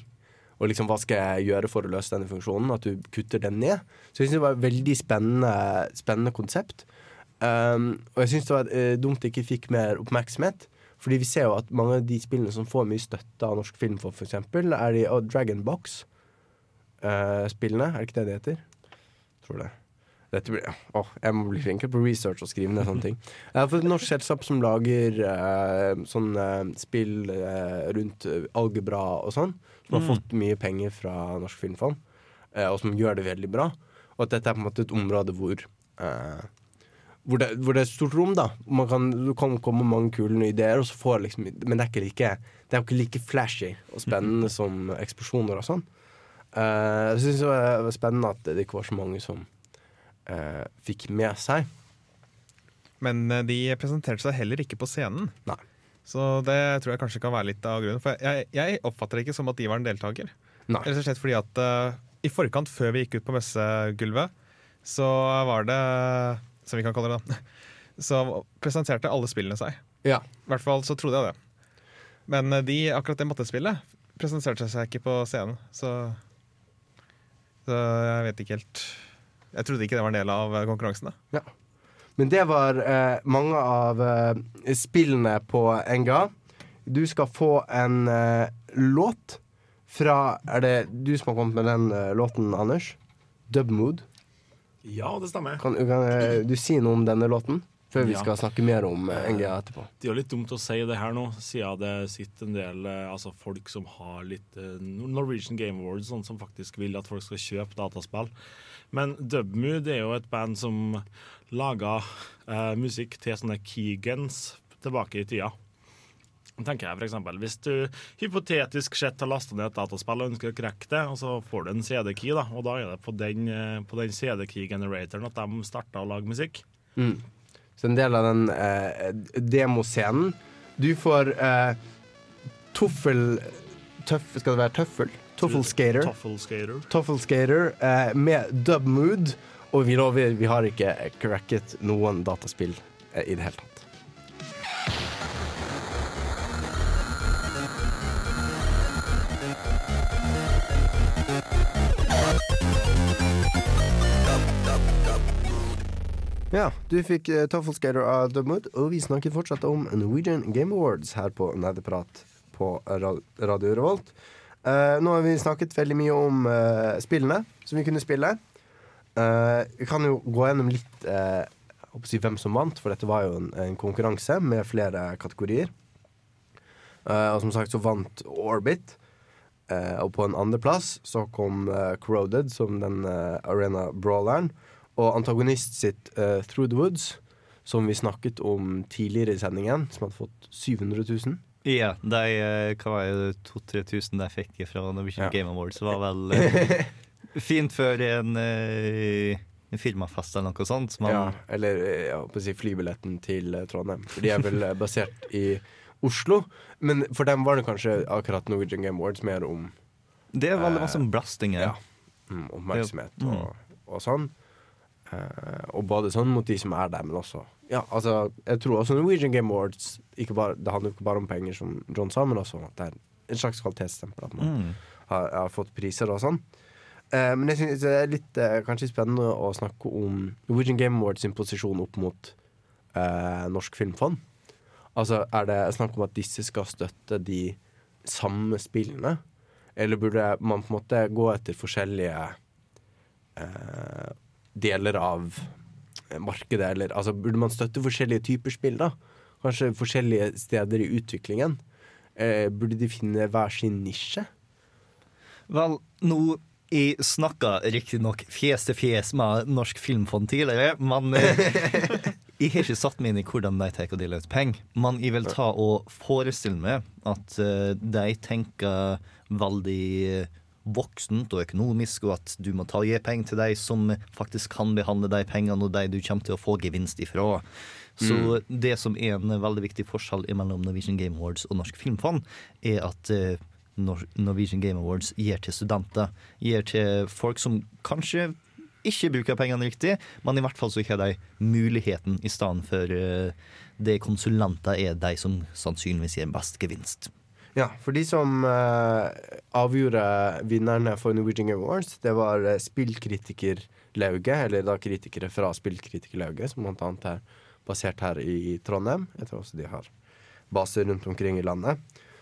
Og liksom, hva skal jeg gjøre for å løse denne funksjonen? At du kutter den ned. Så jeg syns det var et veldig spennende, spennende konsept. Um, og jeg syns det var uh, dumt det ikke fikk mer oppmerksomhet. Fordi vi ser jo at mange av de spillene som får mye støtte av norsk film, for, eksempel, er de uh, Dragon Box-spillene. er det ikke det det heter? Tror det. Dette blir, åh, jeg må bli flinkere på research og skrive ned sånne ting. Jeg har fått et norsk selskap som lager uh, sånn eh, spill eh, rundt eh, algebra og sånn. Som har fått mye penger fra Norsk Filmfond, eh, og som gjør det veldig bra. Og at dette er på en måte et område hvor eh, hvor det, hvor det er stort rom, da. Man kan, du kan komme med mange kule nye ideer, og så får liksom, men det er, like, det er ikke like flashy og spennende som eksplosjoner og sånn. Uh, jeg syns det var spennende at det ikke var så mange som uh, fikk med seg. Men de presenterte seg heller ikke på scenen. Nei. Så det tror jeg kanskje kan være litt av grunnen. For jeg, jeg oppfatter det ikke som at de var en deltaker. Nei. Rett og slett fordi at uh, i forkant, før vi gikk ut på messegulvet, så var det Som vi kan kalle det, da. Så presenterte alle spillene seg. Ja. I hvert fall så trodde jeg det. Men eh, de, akkurat det mattespillet presenterte seg ikke på scenen, så Så jeg vet ikke helt Jeg trodde ikke det var en del av eh, konkurransen. da. Men det var eh, mange av eh, spillene på NGA. Du skal få en eh, låt fra Er det du som har kommet med den eh, låten, Anders? Dubmood. Ja, det stemmer. Kan, kan eh, du si noe om denne låten? Før vi Ja. skal snakke mer om eh, NGA etterpå. Det er jo litt dumt å si det her nå, siden det sitter en del altså folk som har litt Norwegian Game Awards, sånn som faktisk vil at folk skal kjøpe dataspill. Men Dubmood er jo et band som laga eh, musikk til sånne Keegans tilbake i tida. Tenker jeg for eksempel, Hvis du hypotetisk sett har lasta ned et dataspill og ønsker å krekke det, og så får du en CD-key, da, og da er det på den, eh, på den CD-key-generatoren at de starta å lage musikk. Så en del av den eh, demoscenen Du får eh, Toffel tøff, Skal det være tøffel? Toffel skater. Toffel Skater. Toffel skater eh, med dubmood. Og vi lover, vi har ikke cracket noen dataspill eh, i det hele tatt. Ja, du fikk uh, Toffel Skater av Dubmood, og vi snakker fortsatt om Norwegian Game Awards her på Nerdeprat på Radio Revolt. Uh, nå har vi snakket veldig mye om uh, spillene som vi kunne spille. Eh, vi kan jo gå gjennom litt å si hvem som vant, for dette var jo en, en konkurranse med flere kategorier. Uh, og som sagt så vant Orbit. Og på en andreplass så kom Corroded som den arena brawleren. Og antagonist sitt Through the Woods, som vi snakket om tidligere i sendingen, som hadde fått 700 000. Ja, de hva var det, 2000-3000 de fikk fra Norwegian Ja. Game Awards, var vel fint for en, eh, en firmafest eller noe sånt. Man, Ja, eller eh, jeg holdt å si flybilletten til eh, Trondheim. For de er vel eh, basert i Oslo. Men for dem var det kanskje akkurat Norwegian Game Awards mer om Det er veldig masse blastinger. ja, mm, oppmerksomhet Mm. og, og sånn. Eh, og både sånn mot de som er der, men også Ja, altså, jeg tror også Norwegian Game Awards bare, Det handler ikke bare om penger, som John sa, men også at det er en slags kvalitetsstempel. At man Mm. har, har fått priser og sånn. Eh, men jeg synes det er litt uh, kanskje spennende å snakke om Norwegian Game Awards sin posisjon opp mot uh, Norsk Filmfond. Altså, er det snakk om at disse skal støtte de samme spillene? Eller burde man på en måte gå etter forskjellige deler av markedet? Eller altså, burde man støtte forskjellige typer spill, da? Kanskje forskjellige steder i utviklingen? Burde de finne hver sin nisje? Vel, nå jeg snakka riktignok fjes til fjes med Norsk Filmfond tidligere, men eh, jeg har ikke satt meg inn i hvordan de tar og deler ut penger. Men jeg vil ta og forestille meg at eh, de tenker veldig voksent og økonomisk, og at du må ta og gi penger til de som faktisk kan behandle de pengene, og de du kommer til å få gevinst ifra. Så det som er en veldig viktig forskjell mellom Norwegian Game Awards og Norsk Filmfond, er at eh, Norwegian Game Awards gir til studenter. Gir til folk som kanskje ikke bruker pengene riktig, men i hvert fall så har de muligheten i stedet for eh, det konsulenter er de som sannsynligvis gir best gevinst. Ja, for de som uh, avgjorde vinnerne for Norwegian Game Awards, det var spillkritiker spillkritikerlauget, eller da kritikere fra spillkritikerlauget, som blant annet er basert her i Trondheim. Jeg tror også de har baser rundt omkring i landet.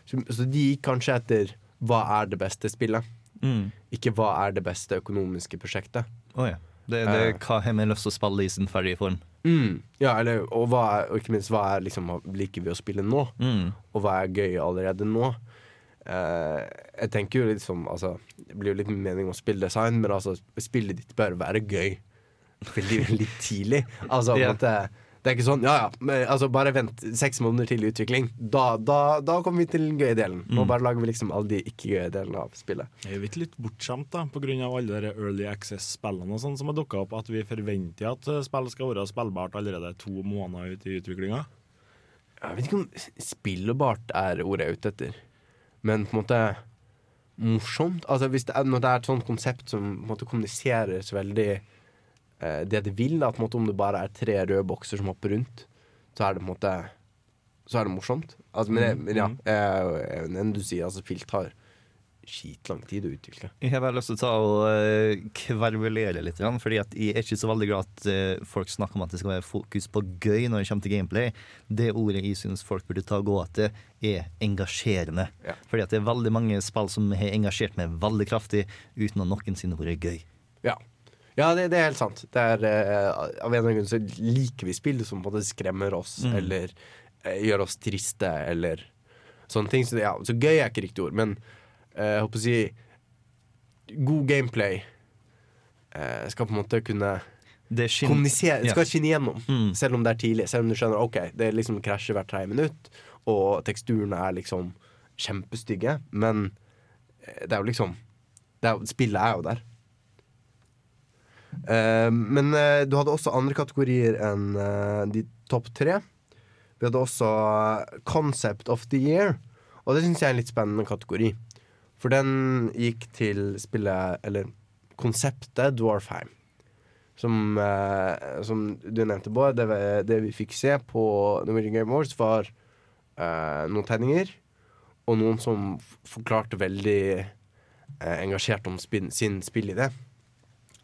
Så, de gikk kanskje etter hva er det beste spillet, Mm. ikke hva er det beste økonomiske prosjektet. Oh, ja. Det, det Eh. hva har vi lyst til å spille i sin ferdige form. Mm. Ja, eller, og, hva er, og ikke minst hva er liksom liker vi å spille nå? Mm. Og hva er gøy allerede nå? Uh, jeg tenker jo litt som altså, Det blir jo litt mening om spilldesign, men altså, spillet ditt bør være gøy veldig, veldig tidlig. Altså, på Ja. måte, det er ikke sånn ja ja, altså, bare vent seks måneder til utvikling. Da, da, da kommer vi til den gøye delen. Nå bare lager vi liksom alle de ikke-gøye delene av spillet. Er vi ikke litt bortskjemt da, pga. alle de Early Access-spillene og sånn som har dukka opp, at vi forventer at eh, spill skal være spillbart allerede to måneder ut i utviklinga? Jeg vet ikke om spillbart er ordet jeg er ute etter, men på en måte morsomt. Altså det er, Når det er et sånt konsept som på en måte kommuniseres veldig det det vil, da, på en måte om det bare er tre røde bokser som hopper rundt, så er det på en måte Så er det morsomt. Altså, men, mm. men ja, eh, enn du sier, altså filt har skitlang tid å utvikle. Jeg har bare lyst til å ta og eh, kverulere litt, fordi at jeg er ikke så veldig glad at eh, folk snakker om at det skal være fokus på gøy når det kommer til gameplay. Det ordet jeg syns folk burde ta og gå etter, er engasjerende. Ja. Fordi at det er veldig mange spill som har engasjert meg veldig kraftig uten å noensinne vært gøy. Ja. Ja, det, det er helt sant. Det er, eh, av en eller annen grunn så liker vi spill som på en måte skremmer oss, Mm. eller eh, gjør oss triste, eller sånne ting. Så, ja, så gøy er ikke riktig ord, men eh, jeg håper å si God gameplay eh, skal på en måte kunne Det skin- kommunisere, skal skinne gjennom, Mm. selv om det er tidlig. Selv om du skjønner ok, det liksom krasjer hvert tredje minutt, og teksturene er liksom kjempestygge, men det er jo liksom det er, Spillet er jo der. Eh, men eh, du hadde også andre kategorier enn eh, de topp tre. Vi hadde også Concept of the Year, og det syns jeg er en litt spennende kategori. For den gikk til spillet, eller konseptet Dwarfheim. Som, eh, som du nevnte, Bård, det, det vi fikk se på Norwegian Game Awards, var eh, noen tegninger. Og noen som forklarte veldig eh, engasjert om spin sin spillidé.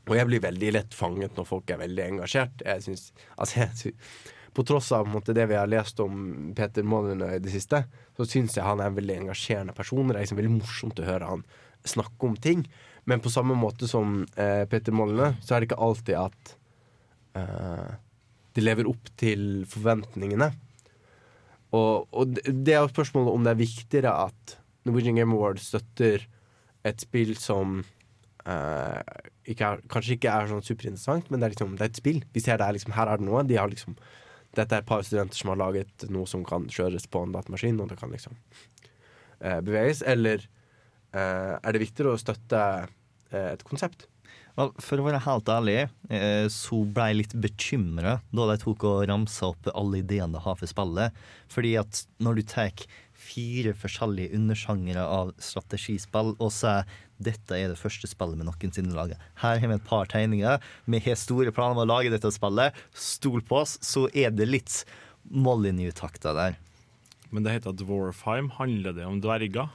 Og jeg blir veldig lett fanget når folk er veldig engasjert. Jeg synes, altså jeg synes, på tross av måte, det vi har lest om Peter Molyneux i det siste, så syns jeg han er en veldig engasjerende person. Det er liksom veldig morsomt å høre han snakke om ting. Men på samme måte som eh, Peter Molyneux, så er det ikke alltid at eh, det lever opp til forventningene. Og, og det er jo spørsmålet om det er viktigere at Norwegian Game Awards støtter et spill som eh, ikke er, kanskje ikke er sånn superinteressant, men det er, liksom, det er et spill. Vi ser det liksom, her er det noe. De har liksom, dette er et par studenter som har laget noe som kan kjøres på en datamaskin, og det kan liksom eh, beveges. Eller eh, er det viktigere å støtte et konsept? Well, for å være helt ærlig, så ble jeg litt bekymra da de tok og ramsa opp alle ideene de har for spillet. Fordi at når du tar fire forskjellige undersjangere av strategispill og sier dette er det første spillet vi noensinne lager. Her har vi et par tegninger. Vi har store planer om å lage dette spillet. Stol på oss, så er det litt Molyneux-takter der. Men det heter Dwarfheim. Handler det om dverger?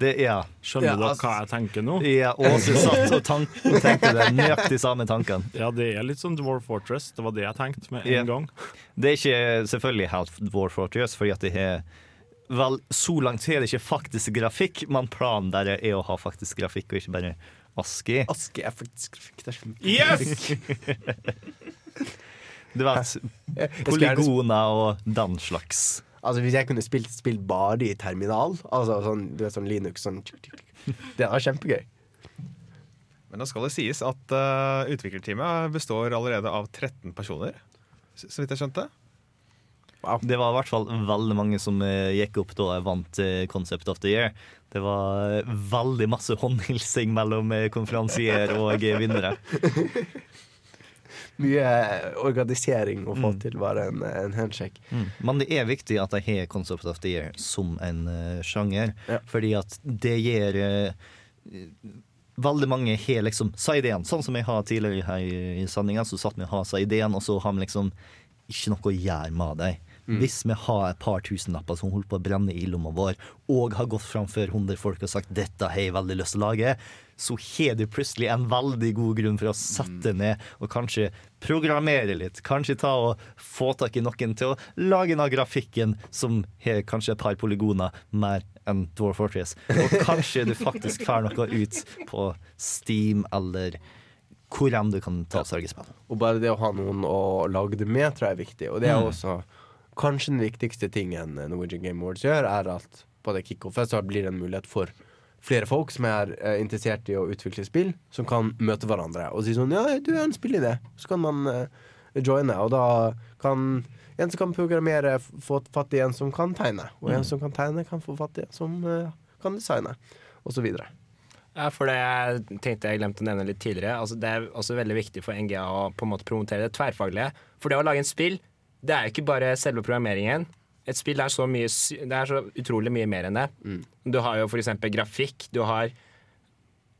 Det ja. Skjønner Ja, dere altså- hva jeg tenker nå? Ja, Åse satt og tank, tenkte det nøyaktig samme tanken. Ja, det er litt sånn Dwarf Fortress. Det var det jeg tenkte med en Ja. gang. Det er ikke selvfølgelig helt Dwarf Fortress, fordi at det er Vel, så langt er det ikke faktisk grafikk, men planen der er å ha faktisk grafikk, og ikke bare ASCII. Aske er faktisk grafikk. Det er så Yes! Du vet, polygoner og den slags. Altså Hvis jeg kunne spilt spilt bare i terminal, altså sånn, du vet, sånn Linux sånn, tjuk, tjuk. Det er kjempegøy. Men da skal det sies at uh, utviklerteamet består allerede av 13 personer, så så vidt jeg skjønte. Det var i hvert fall veldig mange som eh, gikk opp da jeg vant eh, Concept of the Year. Det var eh, veldig masse håndhilsing mellom konferansier og vinnere. Mye organisering å få til bare en, en handshake. Men det er viktig at de har Concept of the Year som en sjanger, Ja. fordi at det gir Veldig mange har liksom sa ideen, sånn som jeg har tidligere her i, sendinga, så satt vi og sa ideen, og så har vi liksom ikke noe å gjøre med dem. Hvis vi har et par tusenlapper som holder på å brenne i lomma vår, og har gått framfor 100 folk og sagt 'dette har jeg veldig lyst til å lage', så har du plutselig en veldig god grunn for å sette ned og kanskje programmere litt. Kanskje ta og få tak i noen til å lage av grafikken som har kanskje et par polygoner mer enn Dwarf Fortress. Og kanskje du faktisk får noe ut på Steam eller hvor enn du kan ta sørgespill. Og bare det å ha noen å lage det med, tror jeg er viktig. Og det er Mm. Kanskje den viktigste tingen Norwegian Game Awards gjør, er at på det kickoffet så blir det en mulighet for flere folk som er eh, interessert i å utvikle spill, som kan møte hverandre og si sånn Ja, du er en spillidé. Så kan man uh, joine, og da kan en som kan programmere, få fatt i en som kan tegne. Og en som kan tegne, kan få fatt i en som uh, kan designe, videre. Ja, for det jeg tenkte jeg glemte å nevne litt tidligere. Altså, det er også veldig viktig for NGA å på en måte promotere det tverrfaglige. For det å lage en spill, det er jo ikke bare selve programmeringen. Et spill er så, mye, er så utrolig mye mer enn det. Du har jo for eksempel grafikk, du har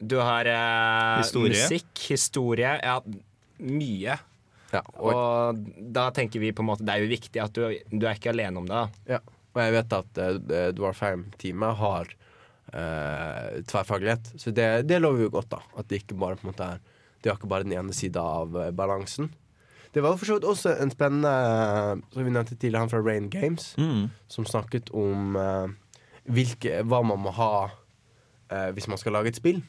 Du har eh, Historie. musikk, historie Ja, mye. Ja, og, Og da tenker vi på en måte Det er jo viktig at du, du er ikke alene om det. Ja, og jeg vet at uh, Dwarfheim-teamet har uh, tverrfaglighet. Så det, det lover jo godt, da. At det ikke bare på en måte er De har ikke bare den ene sida av eh, balansen. Det var for så vidt også en spennende eh, Som vi nevnte tidligere, han fra Rain Games, Mm. som snakket om uh, hvilke, hva man må ha uh, hvis man skal lage et spill.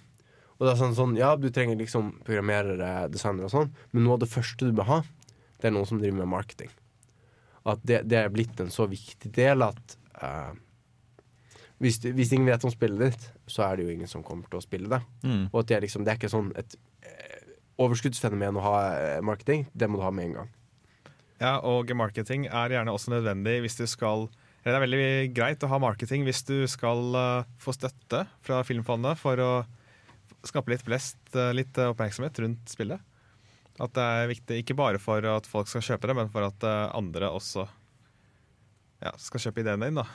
Og det er sånn, sånn Ja, du trenger liksom programmerere, designere og sånn, men noe av det første du bør ha, det er noen som driver med marketing. At det, det er blitt en så viktig del at uh, hvis, du- hvis ingen vet om spillet ditt, så er det jo ingen som kommer til å spille det. Mm. Og at det er liksom Det er ikke sånn et overskuddsfenomen å ha eh, marketing. Det må du ha med en gang. Ja, og marketing er gjerne også nødvendig hvis du skal Det er veldig greit å ha marketing hvis du skal eh, få støtte fra Filmfondet for å skape litt blest, eh, litt oppmerksomhet rundt spillet. At det er viktig ikke bare for at folk skal kjøpe det, men for at andre også ja, skal kjøpe ideen din. da.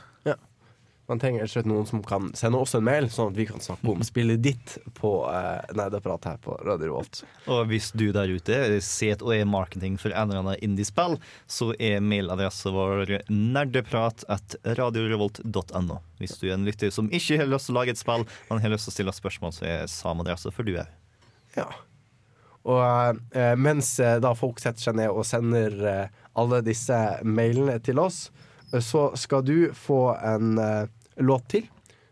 Man trenger rett og slett noen som kan sende oss en mail, sånn at vi kan snakke om spillet ditt på uh, Nerdeprat her på Radio Revolt. Og hvis du der ute ser og er marketing for en eller annen indiespill, så er mailadressen vår nerdeprat at radiorevolt.no. Hvis du er en lytter som ikke har lyst til å lage et spill, men har lyst til å stille spørsmål, så er samme adresse for du òg. Ja. Og uh, mens uh, da folk setter seg ned og sender eh, alle disse mailene til oss, eh, så skal du få en eh, låt til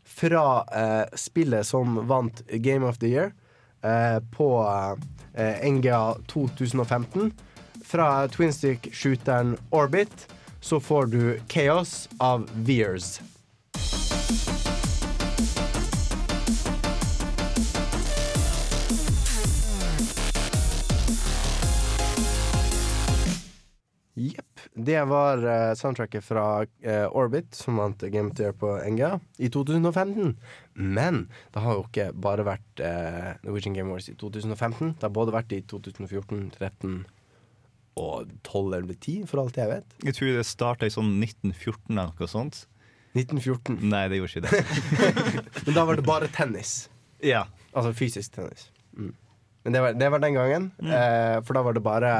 fra eh, spillet som vant Game of the Year eh, på eh, NGA 2015. Fra twinstick-shooteren Orbit så får du Chaos av Veers. Det var uh, soundtracket fra uh, Orbit, som vant Game of the Year på NGA i 2015. Men det har jo ikke bare vært uh, Norwegian Game Awards i 2015. Det har både vært i 2014, 2013 og 12 eller 10, for alt jeg vet. Jeg tror det starta i sånn 1914 eller noe sånt. 1914. Nei, det gjorde ikke det. Men da var det bare tennis. ja. Altså fysisk tennis. Mm. Men det var, det var den gangen, eh, for da var det bare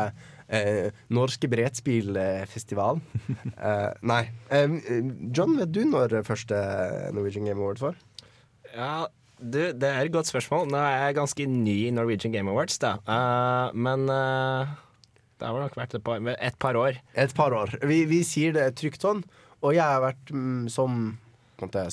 eh, Norske brettspillfestival. eh, nei. Eh, John, vet du når første Norwegian Game Awards var? Ja, du, det er et godt spørsmål. Nå er jeg ganske ny i Norwegian Game Awards, da. Uh, men uh, det har nok vært et par, et par år. Et par år. Vi, vi sier det trygt sånn. Og jeg har vært mm, som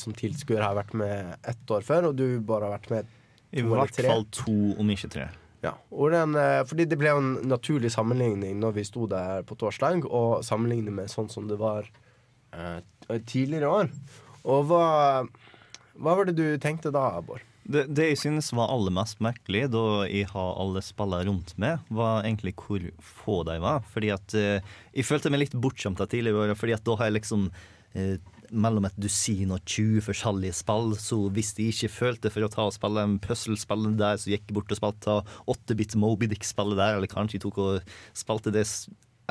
Som tilskuer har jeg vært med ett år før, og du bare har vært med I To I hvert fall to, om ikke tre. Ja, den, eh, fordi det ble jo en naturlig sammenligning når vi sto der på torsdag, og sammenligne med sånn som det var eh, tidligere år. Og hva, hva var det du tenkte da, Bård? Det, det jeg synes var aller mest merkelig da jeg har alle spillene rundt meg, var egentlig hvor få de var. Fordi at eh, Jeg følte meg litt bortskjemt av tidligere året, fordi at da har jeg liksom eh, mellom et dusin og 20 forskjellige spill, så hvis de ikke følte for å ta og spille en puzzlespill der, så gikk de bort og spilte 8-bit Moby Dick-spillet der, eller kanskje de tok og spilte det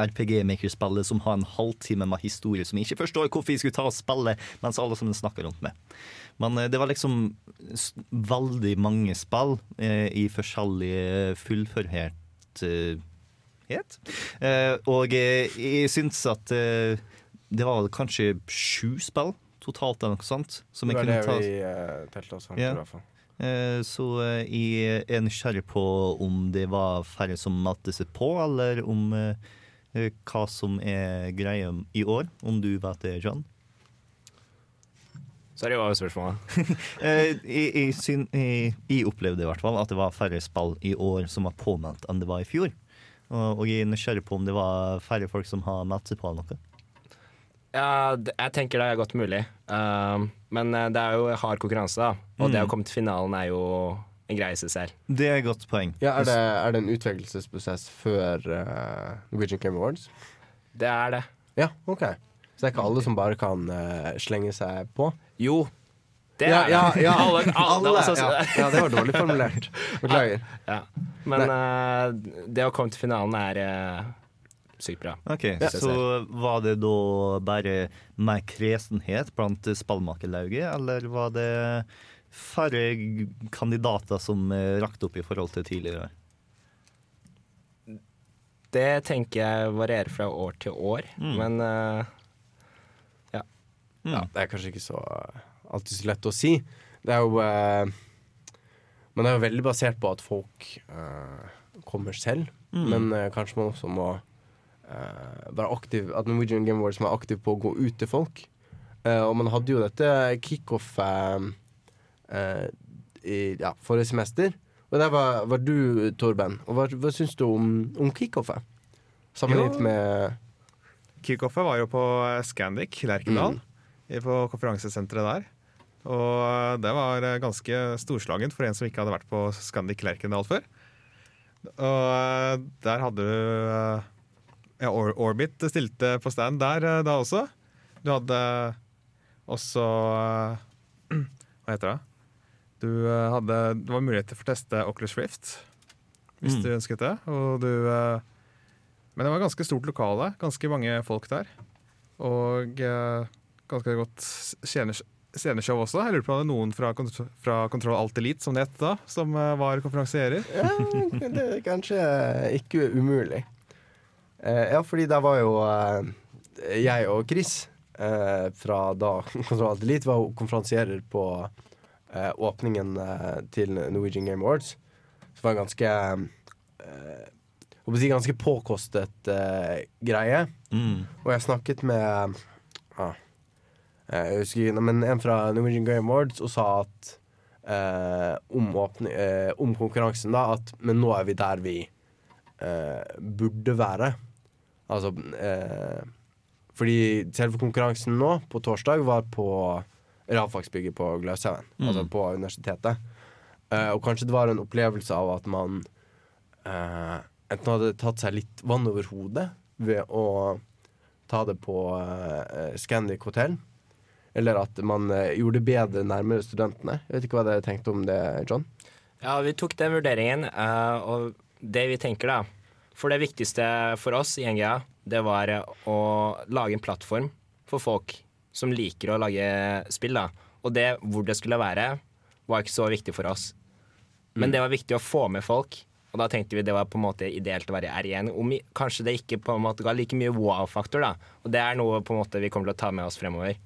RPG-maker-spillet som har en halvtime med historie som jeg ikke forstår hvorfor jeg skulle ta og spille mens alle som snakker rundt meg. Men eh, det var liksom veldig mange spill eh, i forskjellig fullførhet eh. Eh, og eh, jeg syns at eh, det var vel kanskje sju spill totalt eller noe sånt. Som Det jeg var kunne det vi uh, telte oss fram til, Ja. i hvert fall. Eh, Så eh, jeg er nysgjerrig på om det var færre som meldte seg på, eller om eh, hva som er greia i år. Om du vet det, John? Sorry, hva var spørsmålet? Jeg, jeg, jeg, jeg opplevde i hvert fall at det var færre spill i år som var påmeldt enn det var i fjor. Og, og jeg er nysgjerrig på om det var færre folk som har meldt seg på noe. Ja, jeg tenker det er godt mulig. Uh, men eh, det er jo hard konkurranse, da. Og Mm. det å komme til finalen er jo en greie i seg selv. Det er et godt poeng. Ja, er, det, er det en utvelgelsesprosess før uh, Norwegian Game Awards? Det er det. Ja, OK. Så det er ikke alle som bare kan uh, slenge seg på? Jo. Det ja, er det. ja, ja. Alle, alle, altså, ja, ja, det var dårlig formulert. Beklager. ja. Men uh, det å komme til finalen er sykt bra. Ok, Ja. Så var det da bare mer kresenhet blant spallmakerlauget, eller var det færre kandidater som eh, rakte opp i forhold til tidligere? Det tenker jeg varierer fra år til år, Mm. men uh, Ja, det er kanskje ikke så eh, alltid så lett å si. Det er jo uh, Men det er jo veldig basert på at folk uh, kommer selv. Mm. Men kanskje man også må være aktiv At Norwegian Game Awards var aktiv på å gå ut til folk. Eh, og man hadde jo dette kickoffet eh, i ja, forrige semester. Og der var, var du, Torben. Og hva, hva syns du om, om kickoffet? Sammenlignet med Kickoffet var jo på Scandic Lerkendal, mm. på konferansesenteret der. Og det var eh, ganske storslagent for en som ikke hadde vært på Scandic Lerkendal før. Og eh, der hadde du eh, ja, Or Orbit stilte på stand der eh, da også. Du hadde også eh, Hva heter det? Du eh, hadde Det var muligheter for å teste Oculus Rift, hvis Mm. du ønsket det. Og du Men det var ganske stort lokale. Ganske mange folk der. Og ganske godt sceneshow også. Jeg lurer på om det er noen fra, kont- fra Kontroll Alt Elite, som det het da, som var konferansierer. Ja, det er kanskje ikke umulig. Eh, ja, fordi der var jo eh, jeg og Chris eh, fra da Kontroll Alt Elite var konferansierer på åpningen til Norwegian Game Awards. Så det var en ganske si ganske påkostet greie. Mm. Og jeg snakket med ah, jeg husker men en fra Norwegian Game Awards og sa at eh, om, åpne, eh, om konkurransen, da, at men nå er vi der vi eh, burde være. Altså eh, Fordi selve konkurransen nå, på torsdag, var på realfagsbygget på Gløshaugen. Mm. Altså på universitetet. Eh, og kanskje det var en opplevelse av at man eh, enten hadde tatt seg litt vann over hodet ved å ta det på uh, Scandic hotell. Eller at man eh, gjorde det bedre nærmere studentene. Jeg vet ikke hva dere tenkte om det, John? Ja, vi tok den vurderingen, eh, og det vi tenker da For det viktigste for oss i NGA, det var eh, å lage en plattform for folk som liker å lage spill, da. Og det hvor det skulle være, var ikke så viktig for oss. Men det var viktig å få med folk, og da tenkte vi det var på en måte ideelt å være R1. Om kanskje det ikke på en måte ga like mye wow-faktor, da. Og det er noe på en måte vi kommer til å ta med oss fremover.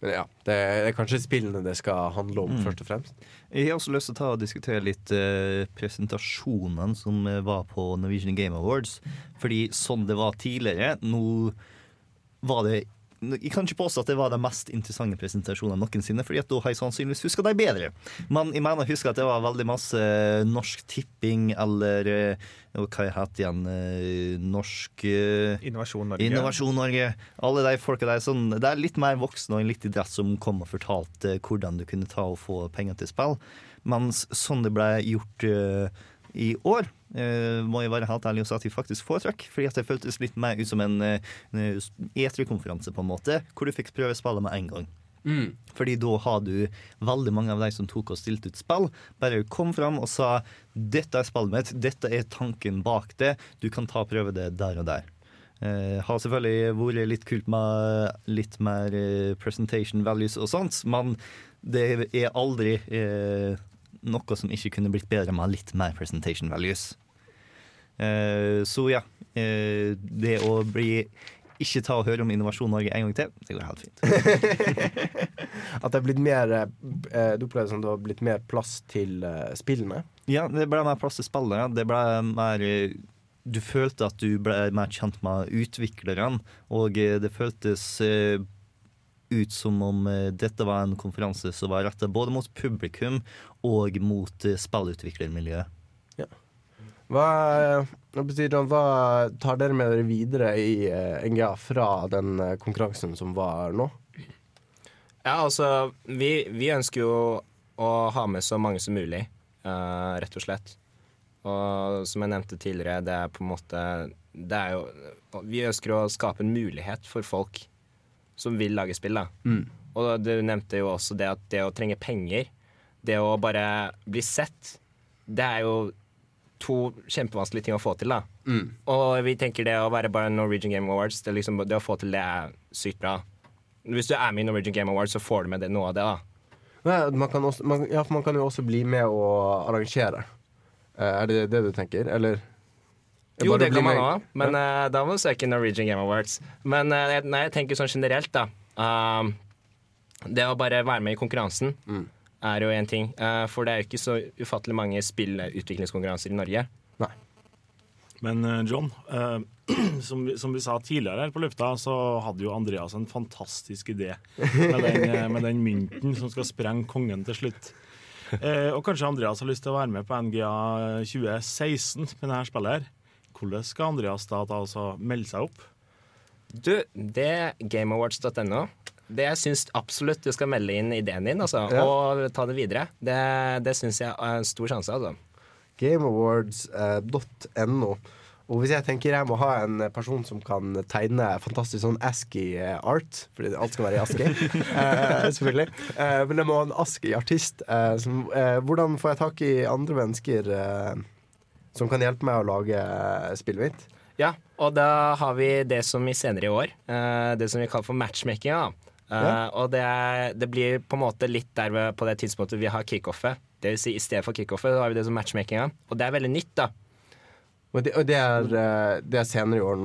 Men ja, det er, kanskje spillene det skal handle om, først og fremst. Jeg har også lyst til å ta og diskutere litt eh, presentasjonene som eh, var på Norwegian Game Awards. Fordi sånn det var tidligere, nå var det jeg kan ikke påstå at det var de mest interessante presentasjonene noensinne, fordi at da har jeg sannsynligvis huska de bedre. Men jeg mener å huske at det var veldig masse Norsk Tipping eller eh, jeg het igjen eh, Norsk eh, Innovasjon Norge. Innovasjon Norge. Alle de folka der sånn, Det er litt mer voksne og litt idrett som kom og fortalte hvordan du kunne ta og få penger til spill. Mens sånn det ble gjort eh, i år, eh, må jeg være helt ærlig og si at jeg faktisk foretrakk. Fordi at det føltes litt mer ut som en en E3-konferanse, på en måte, hvor du fikk prøve spillet med en gang. Fordi da har du veldig mange av de som tok og stilte ut spill, bare kom fram og sa 'Dette er spillet mitt, dette er tanken bak det, du kan ta og prøve det der og der'. Uh, har selvfølgelig vært litt kult med litt mer uh, presentation values og sånt, men det er aldri eh, noe som ikke kunne blitt bedre med litt mer presentation values. Uh, så ja, Uh, det å bli ikke ta og høre om Innovasjon Norge en gang til, det går helt fint. At det er blitt mer eh, Du opplever det som det har blitt mer plass til spillene? Ja, det ble mer plass til spillene. Det ble mer Du følte at du ble mer kjent med utviklerne, og det føltes ut som om eh, dette var en konferanse som var retta både mot publikum og mot eh, spillutviklermiljøet. Hva, hva betyr det, hva tar dere med dere videre i eh, NGA fra den konkurransen som var nå? Ja, altså, vi, vi ønsker jo å ha med så mange som mulig, uh, rett og slett. Og som jeg nevnte tidligere, det er på en måte Det er jo Vi ønsker å skape en mulighet for folk som vil lage spill, da. Og du nevnte jo også det at det å trenge penger, det å bare bli sett, det er jo to kjempevanskelige ting å få til, da. Og vi tenker det å være bare Norwegian Game Awards, det, liksom, det å få til det er sykt bra. Hvis du er med i Norwegian Game Awards, så får du med det, noe av det, da. Man, kan også, man, ja, man kan jo også bli med å arrangere. Eh, er det det du tenker, eller? Jo, det kan man òg, men uh, da må du søke Norwegian Game Awards. Men uh, jeg- nei, jeg tenker sånn generelt, da. Um, det å bare være med i konkurransen Mm. er jo én ting. Uh, for det er jo ikke så ufattelig mange spillutviklingskonkurranser i Norge. Men eh, John, eh, som, vi, som vi sa tidligere her på lufta, så hadde jo Andreas en fantastisk idé med den, med den mynten som skal sprenge kongen til slutt. Eh, og kanskje Andreas har lyst til å være med på NGA 2016 med dette spillet her. Hvordan skal Andreas da ta og melde seg opp? Du, det gameawards.no det jeg syns absolutt du skal melde inn ideen din altså, Ja. og ta det videre. Det, det syns jeg er en stor sjanse. Altså. Gameawards.no. Og hvis jeg tenker jeg må ha en person som kan tegne fantastisk sånn ASCII-art, fordi alt skal være i ASCII, eh, selvfølgelig. Eh, men jeg må ha en ASCII-artist. Eh, eh, hvordan får jeg tak i andre mennesker eh, som kan hjelpe meg å lage eh, spillet mitt? Ja, og da har vi det som vi senere i år, eh, det som vi kaller for matchmaking. Eh, Ja. Og det, det blir på en måte litt der på det tidspunktet vi har kickoffet. Det vil si, I stedet for kickoffet har vi det som matchmakinga, og det er veldig nytt. da Og det, og det, er, det er senere i år,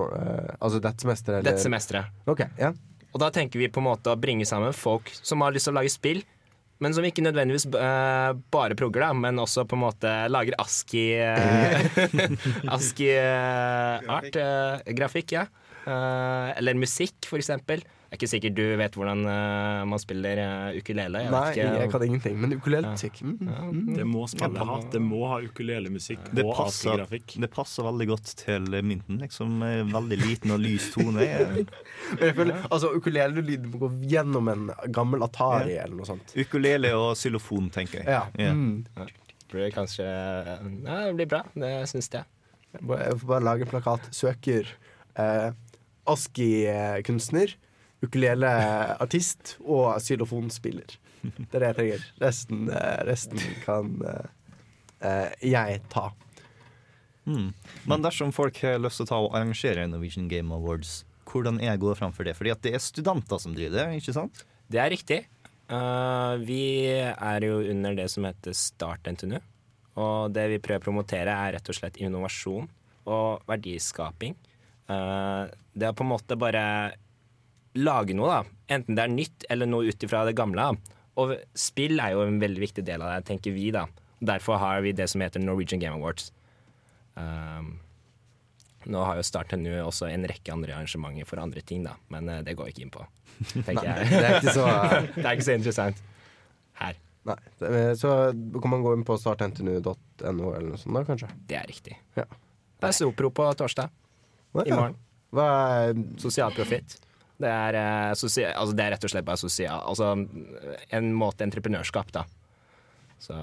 altså dette semesteret? dette semesteret. Ok, ja. Og da tenker vi på en måte å bringe sammen folk som har lyst til å lage spill, men som ikke nødvendigvis uh, bare progger, da, men også på en måte lager ASCII uh, ASCII art, eh, grafikk, ja. Eller musikk, for eksempel. Det er ikke sikkert du vet hvordan eh, man spiller eh, ukulele. Jeg Nei, vet ikke. jeg kan ingenting. Men ukulelemusikk mm. mm. Det må spillet ha. Det må ha ukulelemusikk Det og passer, ASCII-grafikk. det passer veldig godt til mynten. Liksom, eh, veldig liten og lys tone. Eh, Men jeg føler, altså Ukulelelyd må gå gjennom en gammel Atari eller noe sånt. Ukulele og xylofon, tenker jeg. Ja. Ja. Mm. Blir kanskje Ja, det blir bra. Det syns jeg. Jeg får bare lage en plakat. Søker eh, ASKI-kunstner, ukuleleartist og xylofonspiller. Det er det jeg trenger. Resten, eh, resten kan eh, eh, jeg ta. Mm. Men dersom folk har lyst til å ta og arrangere Norwegian Game Awards, hvordan er jeg går fram for det? Fordi at det er studenter som driver det, ikke sant? Det er riktig. Uh, vi er jo under det som heter Start NTNU. Og det vi prøver å promotere, er rett og slett innovasjon og verdiskaping. Uh, det å på en måte bare lage noe, da. Enten det er nytt eller noe ut ifra det gamle. Og spill er jo en veldig viktig del av det, tenker vi, da. Derfor har vi det som heter Norwegian Game Awards. Um, nå har jo Start NU også en rekke andre arrangementer for andre ting, da, men uh, det går jeg ikke inn på. tenker jeg. Det er ikke så det er ikke så interessant her. Nei. Så kan man gå inn på startntnu.no eller noe sånt, da, kanskje? Det er riktig. Ja. Det er Sopro på torsdag i Ja. morgen. Hva er Sosial profitt. Det er, eh, altså, det er rett og slett bare sosial Altså en måte entreprenørskap, da. Så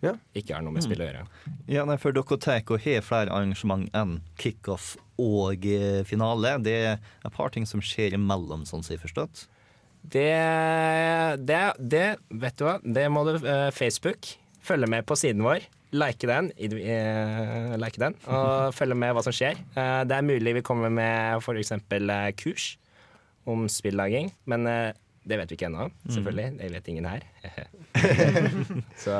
Ja. ikke har noe med spill å gjøre. Ja, nei, for dere tar og har flere arrangement enn kickoff og eh, finale. Det er et par ting som skjer imellom, sånn som jeg forstått. Det, det, det Vet du hva, det må du uh, Facebook. Følge med på siden vår. Like den, like den og følge med hva som skjer. Det er mulig vi kommer med f.eks. Kurs om spillaging, men eh, det vet vi ikke ennå, selvfølgelig. Det vet ingen her. Så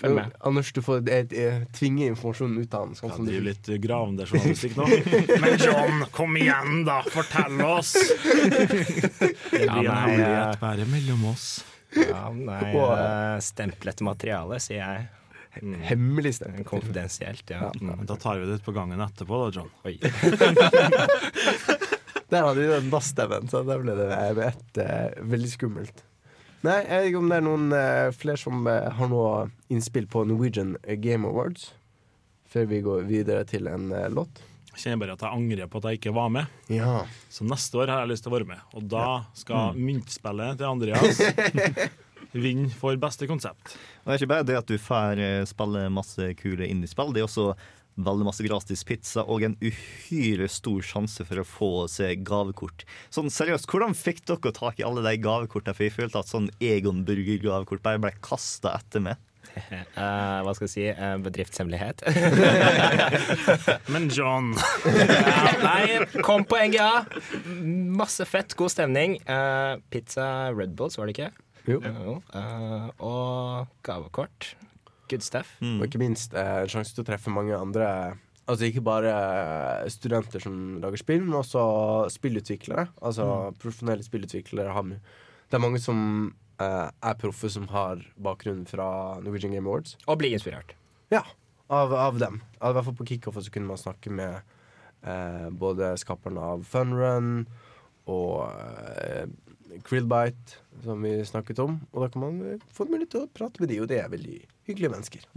følg med. Anders, du får eh, eh, tvinge informasjonen ut av han. Sånn Ja, som det er jo litt gravende journalistikk nå. Men John, kom igjen, da! Fortell oss! Det Ja, blir en hemmelighet bare mellom oss. Ja, nei, eh, stemplet materiale, sier jeg. Mm. Hemmelig stemme. Konfidensielt, ja. Mm. Da tar vi det ut på gangen etterpå, da, John. Oi. Der hadde de den bassstemmen, så da ble det med ett eh, veldig skummelt. Nei, jeg vet ikke om det er noen eh, flere som eh, har noe innspill på Norwegian Game Awards. Før vi går videre til en eh, låt. Jeg kjenner bare at jeg angrer på at jeg ikke var med. Ja. Så neste år har jeg lyst til å være med. Og da skal myntspillet til Andreas vinne for beste konsept. Og det er ikke bare det at du får eh, spille masse kule indiespill, det er også veldig masse gratis pizza og en uhyre stor sjanse for å få seg gavekort. Sånn seriøst, hvordan fikk dere tak i alle de gavekortene? For jeg følte at sånn Egon Burger-gavekort bare ble kasta etter meg. Uh, hva skal jeg si? Uh, bedriftshemmelighet. Men John uh, nei, kom på NGA. Masse fett, god stemning. Eh, pizza Red Bulls, var det ikke? Jo. Eh, og gavekort. Good stuff. Og ikke minst eh, en sjanse til å treffe mange andre Altså ikke bare eh, studenter som lager spill, men også spillutviklere. Altså profesjonelle spillutviklere. har Det er mange som eh, er proffe som har bakgrunn fra Norwegian Game Awards. Og blir inspirert. Ja, av, av dem. I hvert fall på kickoffet så kunne man snakke med eh, både skaperne av Funrun og eh, Krillbite, som vi snakket om. Og da kan man eh, få mulighet til å prate med de, og det er veldig hyggelige mennesker.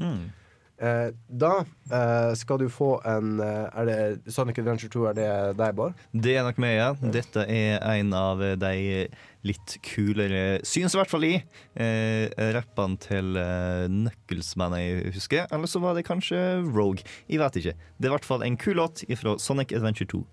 Eh, da eh, skal du få en eh, Er det Sonic Adventure 2? Er det deg, Bård? Det er nok meg, ja. Dette er en av de litt kulere synes i hvert fall i. Eh, rappene til eh, Knuckles-man jeg husker. Eller så var det kanskje Rogue. Jeg vet ikke. Det er i hvert fall en kul låt fra Sonic Adventure 2.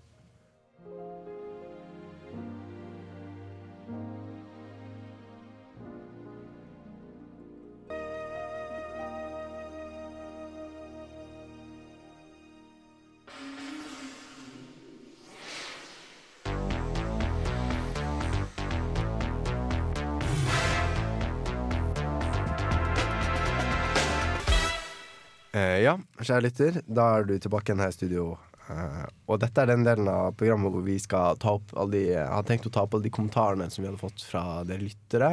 Eh, ja, kjære lytter, da er du tilbake igjen her i studio. Eh, og dette er den delen av programmet hvor vi skal ta opp alle de, har tenkt å ta opp alle de kommentarene som vi hadde fått fra dere lyttere,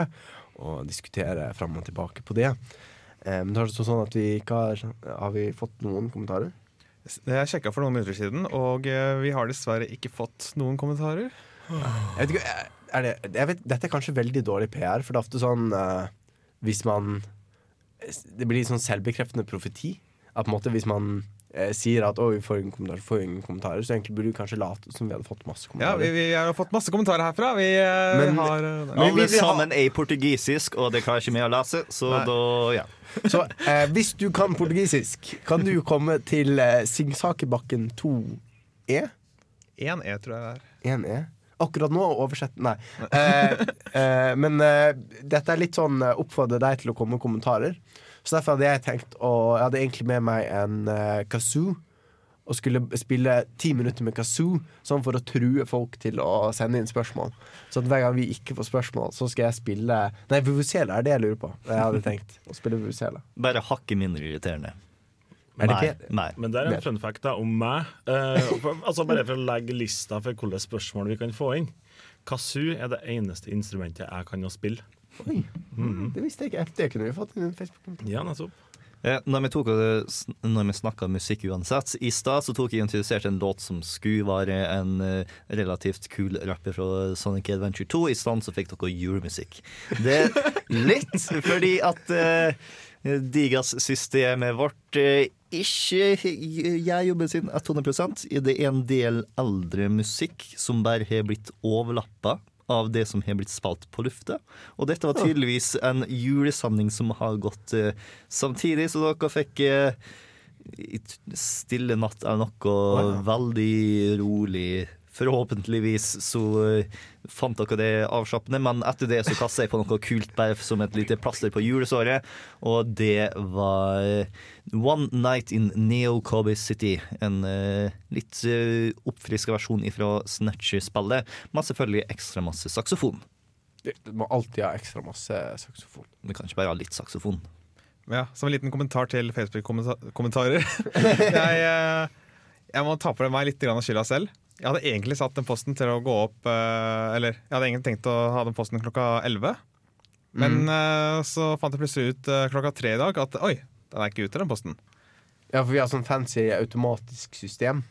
og diskutere fram og tilbake på det. Eh, men det er sånn at vi ikke har Har vi fått noen kommentarer? Jeg sjekka for noen minutter siden, og eh, vi har dessverre ikke fått noen kommentarer. Jeg vet ikke, er det, jeg vet, dette er kanskje veldig dårlig PR, for det er ofte sånn eh, hvis man Det blir sånn selvbekreftende profeti. At på en måte hvis man eh, sier at vi får ingen kommentarer, får ingen kommentarer, så egentlig burde vi kanskje late som vi hadde fått masse Ja, kommentarer. vi, vi har fått masse kommentarer herfra. Vi eh, Men- har eh, Men vi Alle sammen er portugisisk, og det klarer ikke vi å lese, så Nei. da ja. Så eh, hvis du kan portugisisk, kan du komme til eh, Singsakerbakken 2E? 1E, tror jeg det er. 1E? Akkurat nå oversett Nei. Eh, eh, men eh, dette er litt sånn eh, oppfordre deg til å komme med kommentarer. Så derfor hadde jeg tenkt å Jeg hadde egentlig med meg en uh, kazoo. Og skulle spille ti minutter med kazoo, sånn for å true folk til å sende inn spørsmål. Så at hver gang vi ikke får spørsmål, så skal jeg spille Nei, Vuvuzela er det jeg lurer på. Jeg hadde tenkt å spille Vuvuzela. Bare hakket mindre irriterende. Er Nei, nei. Men det er Mer. en fun fact da, om meg. Eh, for, altså Bare for å legge lista for hvilke spørsmål vi kan få inn. Kazoo er det eneste instrumentet jeg kan å spille. Oi, det visste jeg ikke. Det kunne vi fått inn i en Facebook. Ja, nettopp. Eh, Når vi, tok, når vi snakka musikk uansett, i stad så tok jeg introdusert en låt som skulle være en eh, relativt kul rapper fra Sonic Adventure 2. I stedet så fikk dere julemusikk. Det er litt fordi at uh, Digas-systemet vårt uh, ikke gjør jobben sin 100 Det er en del eldre musikk som bare har blitt overlappa av det som har blitt spalt på lufta. Og dette var tydeligvis en julesamling som har gått eh, samtidig, så dere fikk eh, Stille natt er noe veldig rolig. Forhåpentligvis så eh, fant dere det avslappende, men etter det så kasta jeg på noe kult bare som et lite plaster på julesåret, og det var eh, One Night in Neo Kobe City. En eh, litt uh, oppfriska versjon fra Snatcher-spillet, men selvfølgelig ekstra masse saksofon. Du må alltid ha ekstra masse saksofon. Vi kan ikke bare ha litt saksofon. Ja, Som en liten kommentar til Facebook-kommentarer. jeg, jeg må ta på meg litt grann av skylda selv. Jeg hadde egentlig satt den posten til å gå opp eh, Eller jeg hadde egentlig tenkt å ha den posten klokka 11. Men mm. så fant jeg plutselig ut eh, klokka tre i dag at oi, den er ikke ute, den posten. Ja, for vi har sånn fancy automatisk system.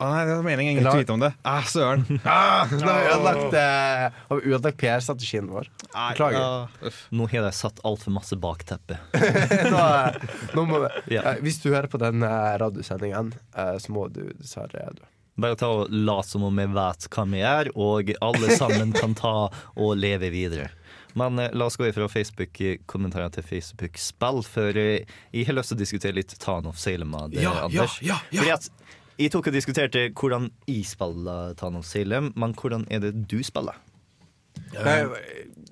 Å nei, det var meningen ingen skulle vite om det. Ah, søren. Ah, nå har vi ødelagt, eh, ødelagt PR-strategien vår. Beklager. Nå har jeg satt altfor masse bakteppe. nå, eh, nå må, Ja. eh, hvis du hører på den radiosendingen, eh, så må du dessverre dø. Bare ta og lat som om vi vet hva vi gjør, og alle sammen kan ta og leve videre. Men eh, la oss gå fra Facebook-kommentarer til Facebook-spill, for eh, jeg har lyst til å diskutere litt Tan of Salem med deg, Ja, ja, Anders. ja, ja. Fordi at jeg tok og diskuterte hvordan jeg spiller Tan of Salem, men hvordan er det du spiller?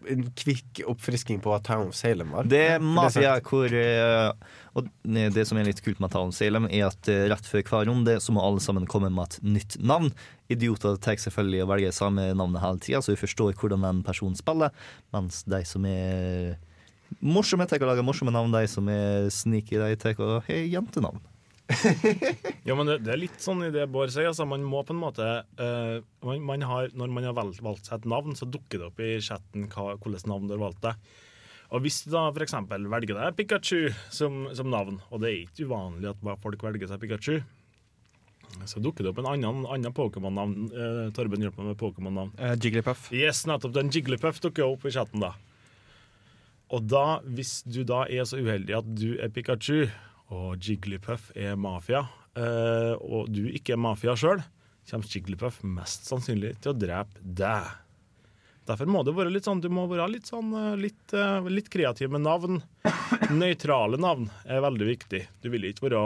En kvikk oppfrisking på hva Town of Salem var. Det er jeg mafia hvor eh, Og det som er litt kult med Town Salem, er at eh, rett før hver runde så må alle sammen komme med et nytt navn. Idioter tar selvfølgelig å velge samme navnet hele tida, så vi forstår hvordan en person spiller. Mens de som er morsomme, tar å lage morsomme navn. De som er sneaky, de tar å ha jentenavn. Ja, men det, det er litt sånn i det Bård sier. Altså, man må på en måte uh, man, man har, Når man har valgt, valgt seg et navn, så dukker det opp i chatten hva, hvilket navn du har valgt deg. Og Hvis du da f.eks. velger deg Pikachu som, som navn, og det er ikke uvanlig at folk velger seg Pikachu, så dukker det opp en annen, annen Pokémon-navn. Eh, Torben hjelper meg med Pokémon-navn. Uh, Jigglypuff. Yes, nettopp. Den Jigglypuff dukker opp i chatten, da. Og da, hvis du da er så uheldig at du er Pikachu, og Jigglypuff er mafia, eh, og du ikke er mafia sjøl, kommer Jigglypuff mest sannsynlig til å drepe deg. Derfor må det være litt sånn, du må være litt, sånn, eh, litt, eh, litt kreativ med navn. Nøytrale navn er veldig viktig. Du vil ikke være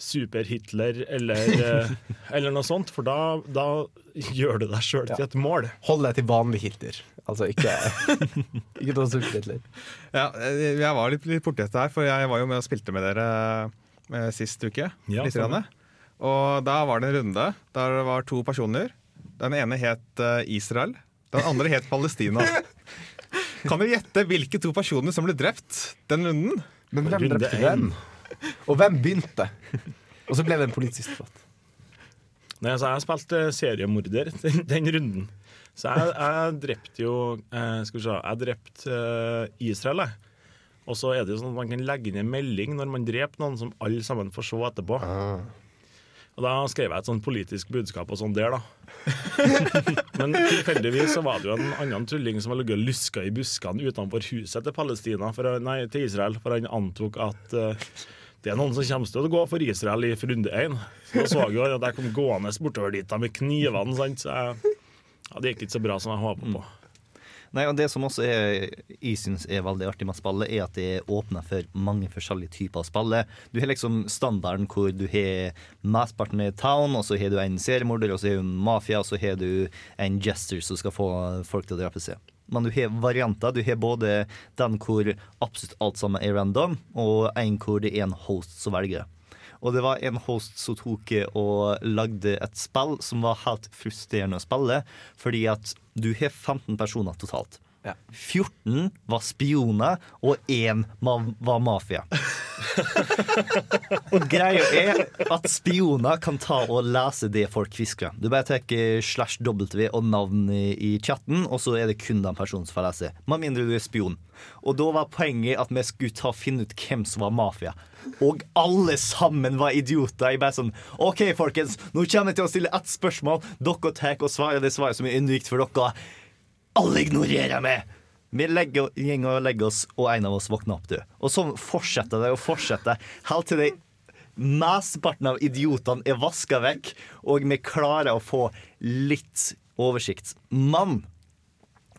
Super-Hitler eller, eh, eller noe sånt, for da, da gjør du deg sjøl til et mål. Hold deg til vanlig Hitler. Altså ikke Ikke noe super-Hitler. Ja, jeg var litt, litt borti dette her, for jeg var jo med og spilte med dere sist uke. Ja, litt grann. Og da var det en runde der det var to personer. Den ene het Israel, den andre het Palestina. Kan du gjette hvilke to personer som ble drept den runden? Men hvem Runde drepte hvem? Og hvem begynte? Og så ble det en politisk debatt. Nei, altså, jeg spilte seriemorder den, den runden. Så jeg, jeg drepte jo eh, Skal vi se Jeg drepte eh, Israel, jeg. Og så er det jo sånn at man kan legge inn en melding når man dreper noen, som alle sammen får se etterpå. Og da skrev jeg et sånn politisk budskap og sånn der, da. Men tilfeldigvis så var det jo en annen tulling som var ligget og luska i buskene utenfor huset til Palestina, for, nei, til Israel, for han antok at uh, det er noen som kommer til å gå for Israel i runde én. Så da så jeg jo at jeg kom gående bortover dit da med knivene, sant? så jeg, ja, det gikk ikke så bra som jeg håpa på. Nei, og Det som også er, jeg synes er veldig artig med spillet, er at det er åpna for mange forskjellige typer av spill. Du har liksom standarden hvor du har mesteparten i town, og så har du en seriemorder, og så har du en mafia, og så har du en jester som skal få folk til å drepe seg. Men du har varianter. Du har både den hvor absolutt alt sammen er random, og en hvor det er en host som velger. Og det var en host som tok og lagde et spill som var helt frustrerende å spille, fordi at du har 15 personer totalt. Ja. 14 var spioner, og én var mafia. og greia er at spioner kan ta og lese det folk hvisker. Du bare tar slash W og navn i, i chatten, og så er det kun den personen som får lese. Med mindre du er spion. Og da var poenget at vi skulle ta og finne ut hvem som var mafia. Og alle sammen var idioter. Jeg bare sånn OK, folkens, nå kommer jeg til å stille ett spørsmål. Dere tar og svarer det svaret som er unikt for dere. Alle ignorerer meg! Vi legger, går og legger oss, og en av oss våkner opp du. Og sånn fortsetter det og fortsetter, helt til de mesteparten av idiotene er vaska vekk, og vi klarer å få litt oversikt. Men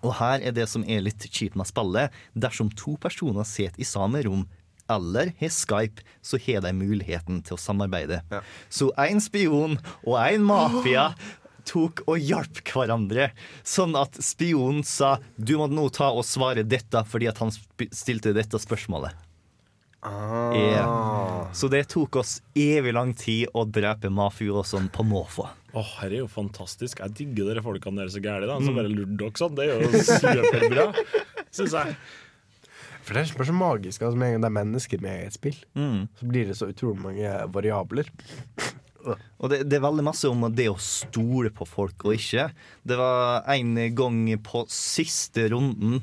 og her er det som er litt kjipt med spillet. Dersom to personer sitter i samme rom eller har Skype, så har de muligheten til å samarbeide. Så én spion og én mafia tok og hjalp hverandre. Sånn at spionen sa du må nå ta og svare dette fordi at han sp stilte dette spørsmålet. Ja. Så det tok oss evig lang tid å drepe mafiosoen på måfå. Åh, her er jo fantastisk. Jeg digger dere folkene deres så gærne, da, som bare lurer dere sånn. Det er jo superbra, syns jeg. For det er bare så magisk. Altså, med en gang det er mennesker med i et spill, så blir det så utrolig mange variabler. Og det, det er veldig masse om det å stole på folk og ikke. Det var en gang på siste runden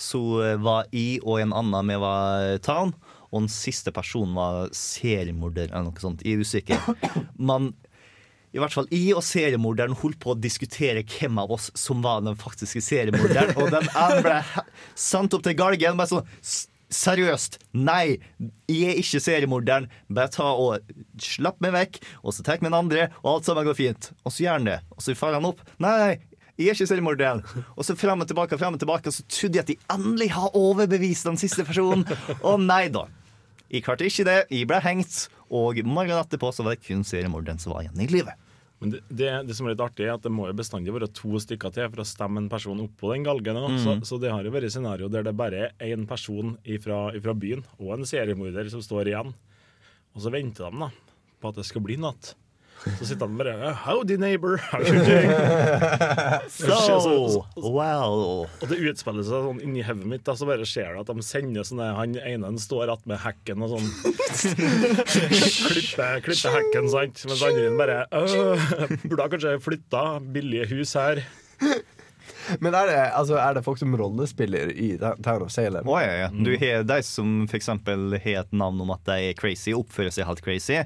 så var jeg og en annen vi var town, og den siste personen var seriemorder eller noe sånt. Jeg er usikker. Men i hvert fall jeg og seriemorderen holdt på å diskutere hvem av oss som var den faktiske seriemorderen. Og den ene ble sendt opp til galgen. Bare sånn "S- Seriøst, nei, jeg er ikke seriemorderen. Bare ta og slapp meg vekk, og så tar vi den andre, og alt sammen går fint. Og så gjør han det. Og så farer han opp. Nei, jeg er ikke seriemorderen. Og så frem og tilbake, frem og tilbake, og så trodde jeg at de endelig har overbevist den siste personen. Og nei da. Jeg klarte ikke det. Jeg ble hengt. Og morgenen etterpå så var det kun seriemorderen som var igjen i livet. Men det, det, det som er litt artig, er at det må jo bestandig være to stykker til for å stemme en person opp på den galgen. Mm. Så, så det har jo vært scenario der det bare er én person fra byen og en seriemorder som står igjen. Og så venter de da på at det skal bli natt. Så sitter han bare Howdy, neighbor. How you doing? So, wow. Og det utspiller seg sånn inni hodet mitt, da, så bare ser du at de sender sånne Han ene han står attmed hekken og sånn Klipper klipper hekken, sant? Mens andre bare «Øh, Burde ha kanskje flytta. Billige hus her. Men er det, altså, er det folk som rollespiller i Town of Salem? Oh, ja, ja. Du har de som f.eks. har et navn om at de er crazy, oppfører seg helt crazy.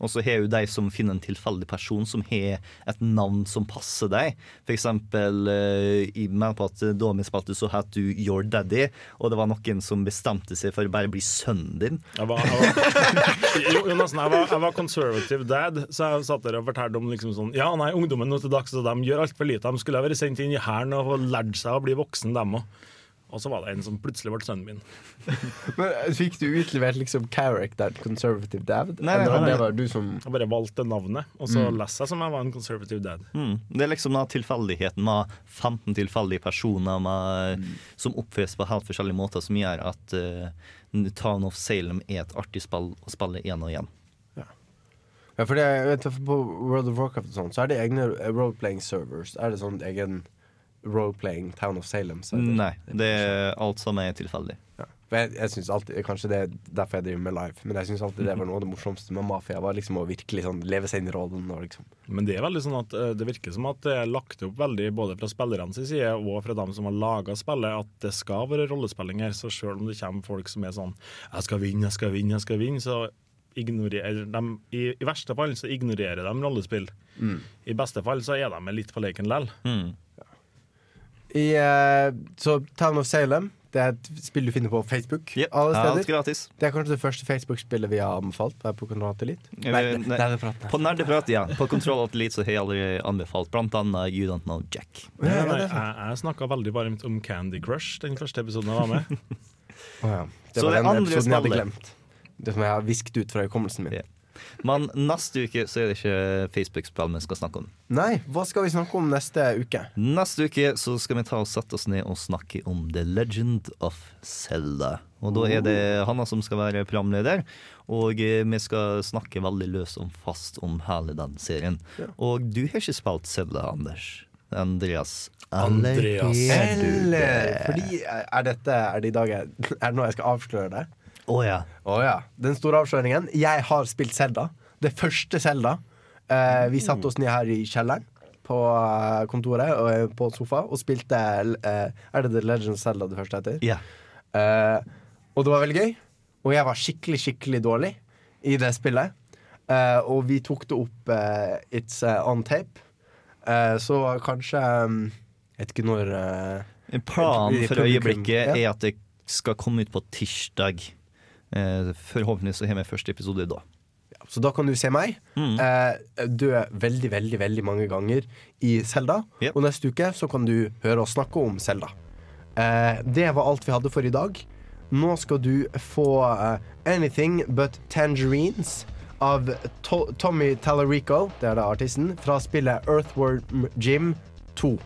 Og så har du de som finner en tilfeldig person som har et navn som passer deg. For eksempel eh, i med på at da vi spilte, så het du Your Daddy, og det var noen som bestemte seg for å bare bli sønnen din. Jeg var, jeg var, jo, jo, jeg var, jeg var conservative dad, så jeg satt der og fortalte om liksom sånn Ja, nei, ungdommen nå til dags, så de gjør altfor lite. De skulle ha vært sendt inn i hæren og lært seg å bli voksen, dem òg. Og så var det en som plutselig ble sønnen min. Men eh, Fikk du utlevert liksom character conservative dad? Nei, nei, nei, nei. det var du som Jeg bare valgte navnet, og så leste jeg som jeg var en conservative dad. Mm. Det er liksom da tilfeldigheten med 15 tilfeldige personer med, som oppføres på helt forskjellige måter, som gjør at uh, Town of Salem er et artig spill å spille igjen og igjen. Ja, for det, jeg vet, På World of Warcraft og sånn, så er det egne role-playing servers. Er det sånn egen role-playing Town of Salem? Så er det, Nei, det er alt som er tilfeldig. Ja. Jeg, jeg synes alltid, Kanskje det er derfor jeg driver med live, men jeg syns alltid det var noe av det morsomste med Mafia. Var liksom Å virkelig sånn leve seg inn i rollen. Og liksom. Men det er veldig sånn at eh, det virker som at det er lagt opp veldig både fra spillernes side og fra dem som har laga spillet, at det skal være rollespilling her. Så selv om det kommer folk som er sånn 'Jeg skal vinne, jeg skal vinne, jeg skal vinne', så ignorerer de i, I verste fall så ignorerer de rollespill. I beste fall så er de litt på leken likevel. Mm. I, uh, så Town of Salem Det er et spill du finner på Facebook. Yep. Alle Alt steder. gratis. Det er kanskje det første Facebook-spillet vi har anbefalt. Her på Elite. Eh, Nei, nei. det er det praten her. På Nerdeprat, ja. På Kontroll Elite så har jeg aldri anbefalt blant annet You Don't Know Jack. Nei, Ja, nei, jeg jeg snakka veldig varmt om Candy Crush den første episoden jeg var med. oh, ja. Det Så var det den andre episoden jeg hadde spillet. glemt. Det som jeg har visket ut fra hukommelsen min. Ja. Men neste uke så er det ikke Facebook-spill vi skal snakke om. Nei, hva skal vi snakke om neste uke? Neste uke så skal vi ta og sette oss ned og snakke om The Legend of Zelda. Og da er det Hanna som skal være programleder, og eh, vi skal snakke veldig løst om fast om hele den serien. Og du har ikke spilt Zelda, Anders. Andreas. Andreas. Eller fordi Er dette Er det i dag jeg, Er det nå jeg skal avsløre det? Å ja. Oh, ja. Den store avsløringen. Jeg har spilt Selda. Det første Selda. Eh, vi satte oss ned her i kjelleren på eh, kontoret og eh, på sofa og spilte eh, Er det The Legend of Zelda det første heter? ja. Eh, og det var veldig gøy. Og jeg var skikkelig, skikkelig dårlig i det spillet. Eh, og vi tok det opp It's on tape. Eh, så kanskje um, Jeg vet ikke når Planen for øyeblikket ja. er at det skal komme ut på tirsdag. Eh, forhåpentligvis har vi første episode da. Så da kan du se meg Mm. eh, dø veldig, veldig veldig mange ganger i Selda. Yep. Og neste uke så kan du høre oss snakke om Selda. Eh, det var alt vi hadde for i dag. Nå skal du få uh, Anything But Tangerines av to Tommy Tallarico, det er da artisten, fra spillet Earthworm Gym 2.